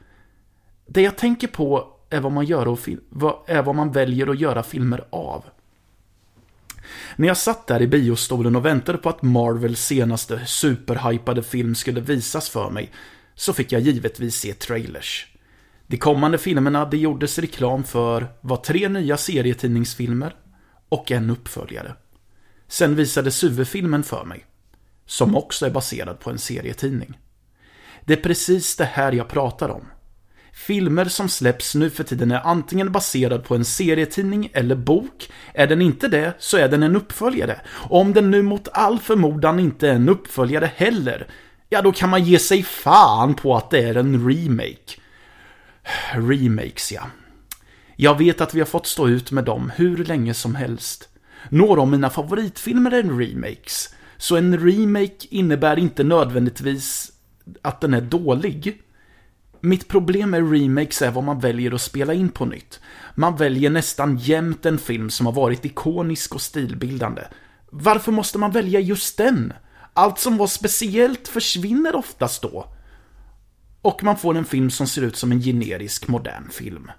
Det jag tänker på är vad man, gör och fil- vad, är vad man väljer att göra filmer av. När jag satt där i biostolen och väntade på att Marvels senaste superhypade film skulle visas för mig, så fick jag givetvis se trailers. De kommande filmerna det gjordes reklam för var tre nya serietidningsfilmer och en uppföljare. Sen visades huvudfilmen för mig, som också är baserad på en serietidning. Det är precis det här jag pratar om. Filmer som släpps nu för tiden är antingen baserad på en serietidning eller bok. Är den inte det, så är den en uppföljare. Och om den nu mot all förmodan inte är en uppföljare heller, ja då kan man ge sig fan på att det är en remake. Remakes, ja. Jag vet att vi har fått stå ut med dem hur länge som helst. Några av mina favoritfilmer är remakes. Så en remake innebär inte nödvändigtvis att den är dålig. Mitt problem med remakes är vad man väljer att spela in på nytt. Man väljer nästan jämt en film som har varit ikonisk och stilbildande. Varför måste man välja just den? Allt som var speciellt försvinner oftast då. Och man får en film som ser ut som en generisk modern film.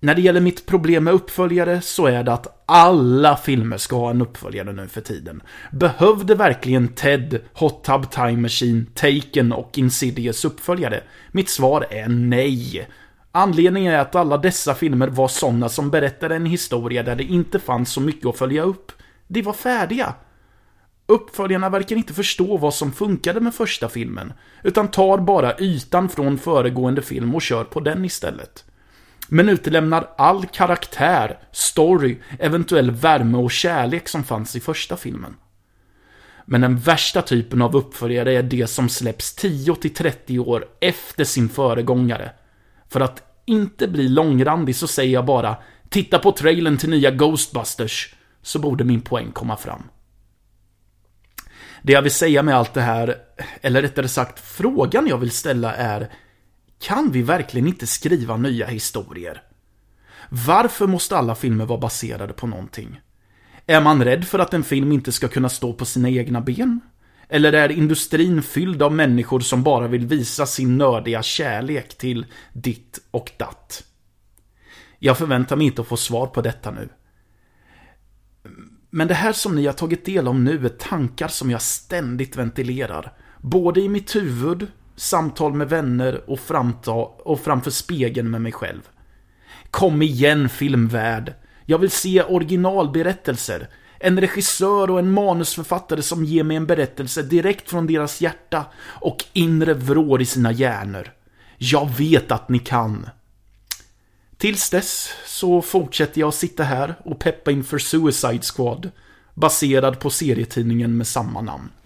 När det gäller mitt problem med uppföljare så är det att alla filmer ska ha en uppföljare nu för tiden. Behövde verkligen Ted, Hot Tub Time Machine, Taken och Insidious uppföljare? Mitt svar är nej. Anledningen är att alla dessa filmer var sådana som berättade en historia där det inte fanns så mycket att följa upp. De var färdiga. Uppföljarna verkar inte förstå vad som funkade med första filmen, utan tar bara ytan från föregående film och kör på den istället men utelämnar all karaktär, story, eventuell värme och kärlek som fanns i första filmen. Men den värsta typen av uppföljare är det som släpps 10-30 år efter sin föregångare. För att inte bli långrandig så säger jag bara Titta på trailern till nya Ghostbusters, så borde min poäng komma fram. Det jag vill säga med allt det här, eller rättare sagt frågan jag vill ställa är kan vi verkligen inte skriva nya historier? Varför måste alla filmer vara baserade på någonting? Är man rädd för att en film inte ska kunna stå på sina egna ben? Eller är industrin fylld av människor som bara vill visa sin nördiga kärlek till ditt och datt? Jag förväntar mig inte att få svar på detta nu. Men det här som ni har tagit del av nu är tankar som jag ständigt ventilerar. Både i mitt huvud samtal med vänner och, framta och framför spegeln med mig själv. Kom igen filmvärld! Jag vill se originalberättelser. En regissör och en manusförfattare som ger mig en berättelse direkt från deras hjärta och inre vrår i sina hjärnor. Jag vet att ni kan. Tills dess så fortsätter jag sitta här och peppa inför Suicide Squad baserad på serietidningen med samma namn.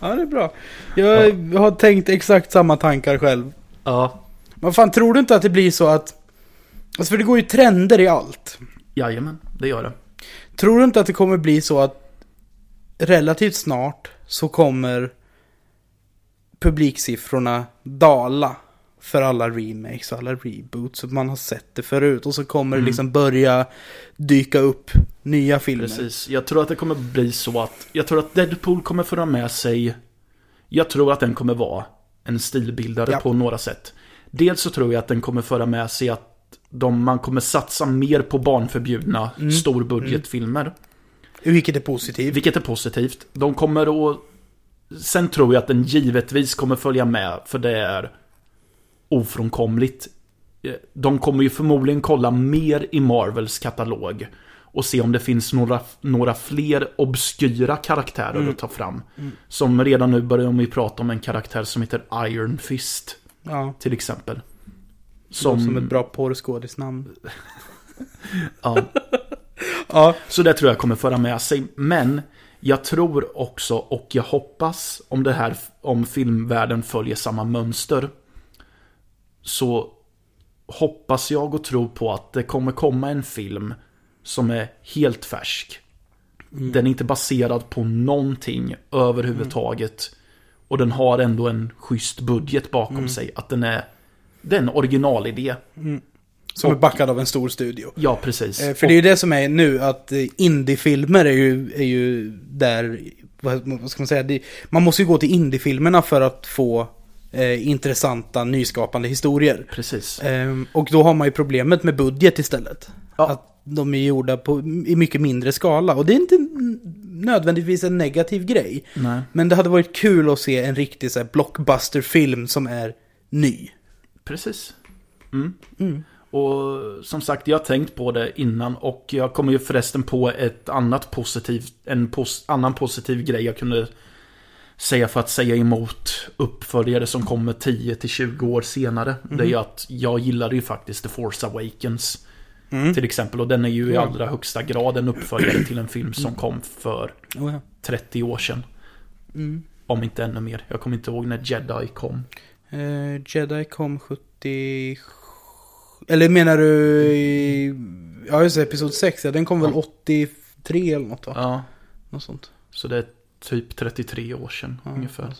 Ja, det är bra. Jag har tänkt exakt samma tankar själv. Ja, Men fan, tror du inte att det blir så att... Alltså för det går ju trender i allt. jajamän, det gör det. Tror du inte att det kommer bli så att relativt snart så kommer publiksiffrorna dala för alla remakes och alla reboots. Så man har sett det förut och så kommer det liksom börja dyka upp nya filmer. Precis. Jag tror att det kommer bli så att, jag tror att Deadpool kommer föra med sig, jag tror att den kommer vara en stilbildare Ja. på några sätt. Dels så tror jag att den kommer föra med sig att de, man kommer satsa mer på barnförbjudna storbudgetfilmer. Vilket är positivt. Vilket är positivt. De kommer att... Sen tror jag att den givetvis kommer följa med, för det är ofrånkomligt. Eh, De kommer ju förmodligen kolla mer i Marvels katalog och se om det finns några, några fler obskyra karaktärer att ta fram. Som redan nu börjar ju prata om en karaktär som heter Iron Fist, Ja, till exempel. som, Som, som ett bra porrskådisnamn. ja, Ja, Så det tror jag kommer föra med sig. Men jag tror också och jag hoppas om det här om filmvärlden följer samma mönster. Så hoppas jag och tror på att det kommer komma en film som är helt färsk. Den är inte baserad på någonting överhuvudtaget. Och den har ändå en schysst budget bakom sig. Att den är, det är en originalidé. som är Och- backad av en stor studio. Ja, precis. Eh, För det är ju det som är nu, att eh, indiefilmer är ju, är ju där, vad, vad ska man säga, det, man måste ju gå till indiefilmerna för att få eh, intressanta, nyskapande historier. Precis. Ehm, och då har man ju problemet med budget istället. Ja. Att de är gjorda på, i mycket mindre skala. Och det är inte nödvändigtvis en negativ grej. Nej. Men det hade varit kul att se en riktig så här, blockbuster-film som är ny. Precis. Mm. Mm. Och som sagt, jag har tänkt på det innan och jag kommer ju förresten på ett annat positivt, en pos, annan positiv grej jag kunde säga för att säga emot uppföljare som kommer 10-20 år senare. Det är ju att jag gillade ju faktiskt The Force Awakens. Mm. Till exempel, och den är ju i allra högsta grad en uppföljare till en film som kom för Oh, ja. 30 år sedan. mm. Om inte ännu mer. Jag kommer inte ihåg när Jedi kom. Eh, Jedi kom 70... Eller menar du... i- Ja, just det, Episod 6. Ja, den kom väl Ja. 83 eller något va? Ja, Något sånt. så det är typ 33 år sedan Ja, ungefär.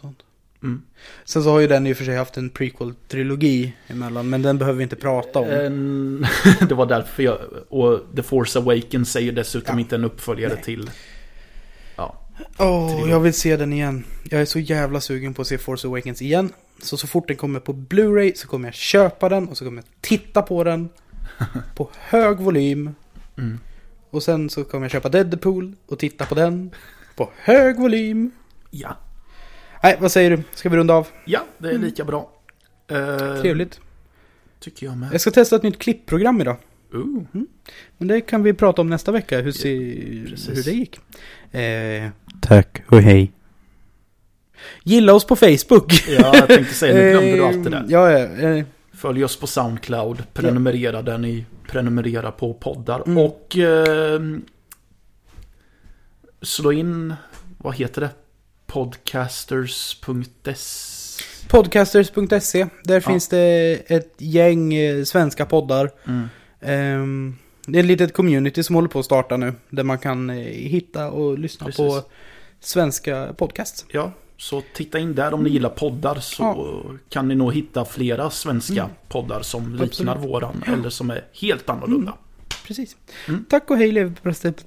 Mm. Sen så har ju den i och för sig haft en prequel-trilogi emellan, men den behöver vi inte prata om. En, det var därför jag... Och The Force Awakens är ju dessutom Ja. inte en uppföljare Nej. till... Ja. Åh, trilogi. jag vill se den igen. Jag är så jävla sugen på att se Force Awakens igen. Så så fort den kommer på Blu-ray så kommer jag köpa den och så kommer jag titta på den. På hög volym. Mm. Och sen så kommer jag köpa Deadpool och titta på den. På hög volym. Ja. Nej, vad säger du? Ska vi runda av? Ja, det är lika bra. Eh, Trevligt. Tycker jag med. Jag ska testa ett nytt klippprogram idag. Ooh. Men det kan vi prata om nästa vecka, hur, se, precis. hur det gick. Eh, Tack och hej. Gilla oss på Facebook. Ja, jag tänkte säga, nu glömde du allt det där. Ja, ja. eh, Följ oss på Soundcloud. Prenumerera där ni prenumererar på poddar. Mm. Och... Eh, slå in... Vad heter det? Podcasters.se Podcasters.se. Där Ja. finns det ett gäng eh, svenska poddar. mm. Ehm, det är ett litet community som håller på att starta nu. Där man kan eh, hitta och lyssna Precis. på svenska podcasts. Ja, så titta in där om ni gillar poddar så Ja. kan ni nog hitta flera svenska Mm. poddar som liknar Absolut. våran eller som är helt annorlunda. Precis. Mm. Tack och hej leverpastej.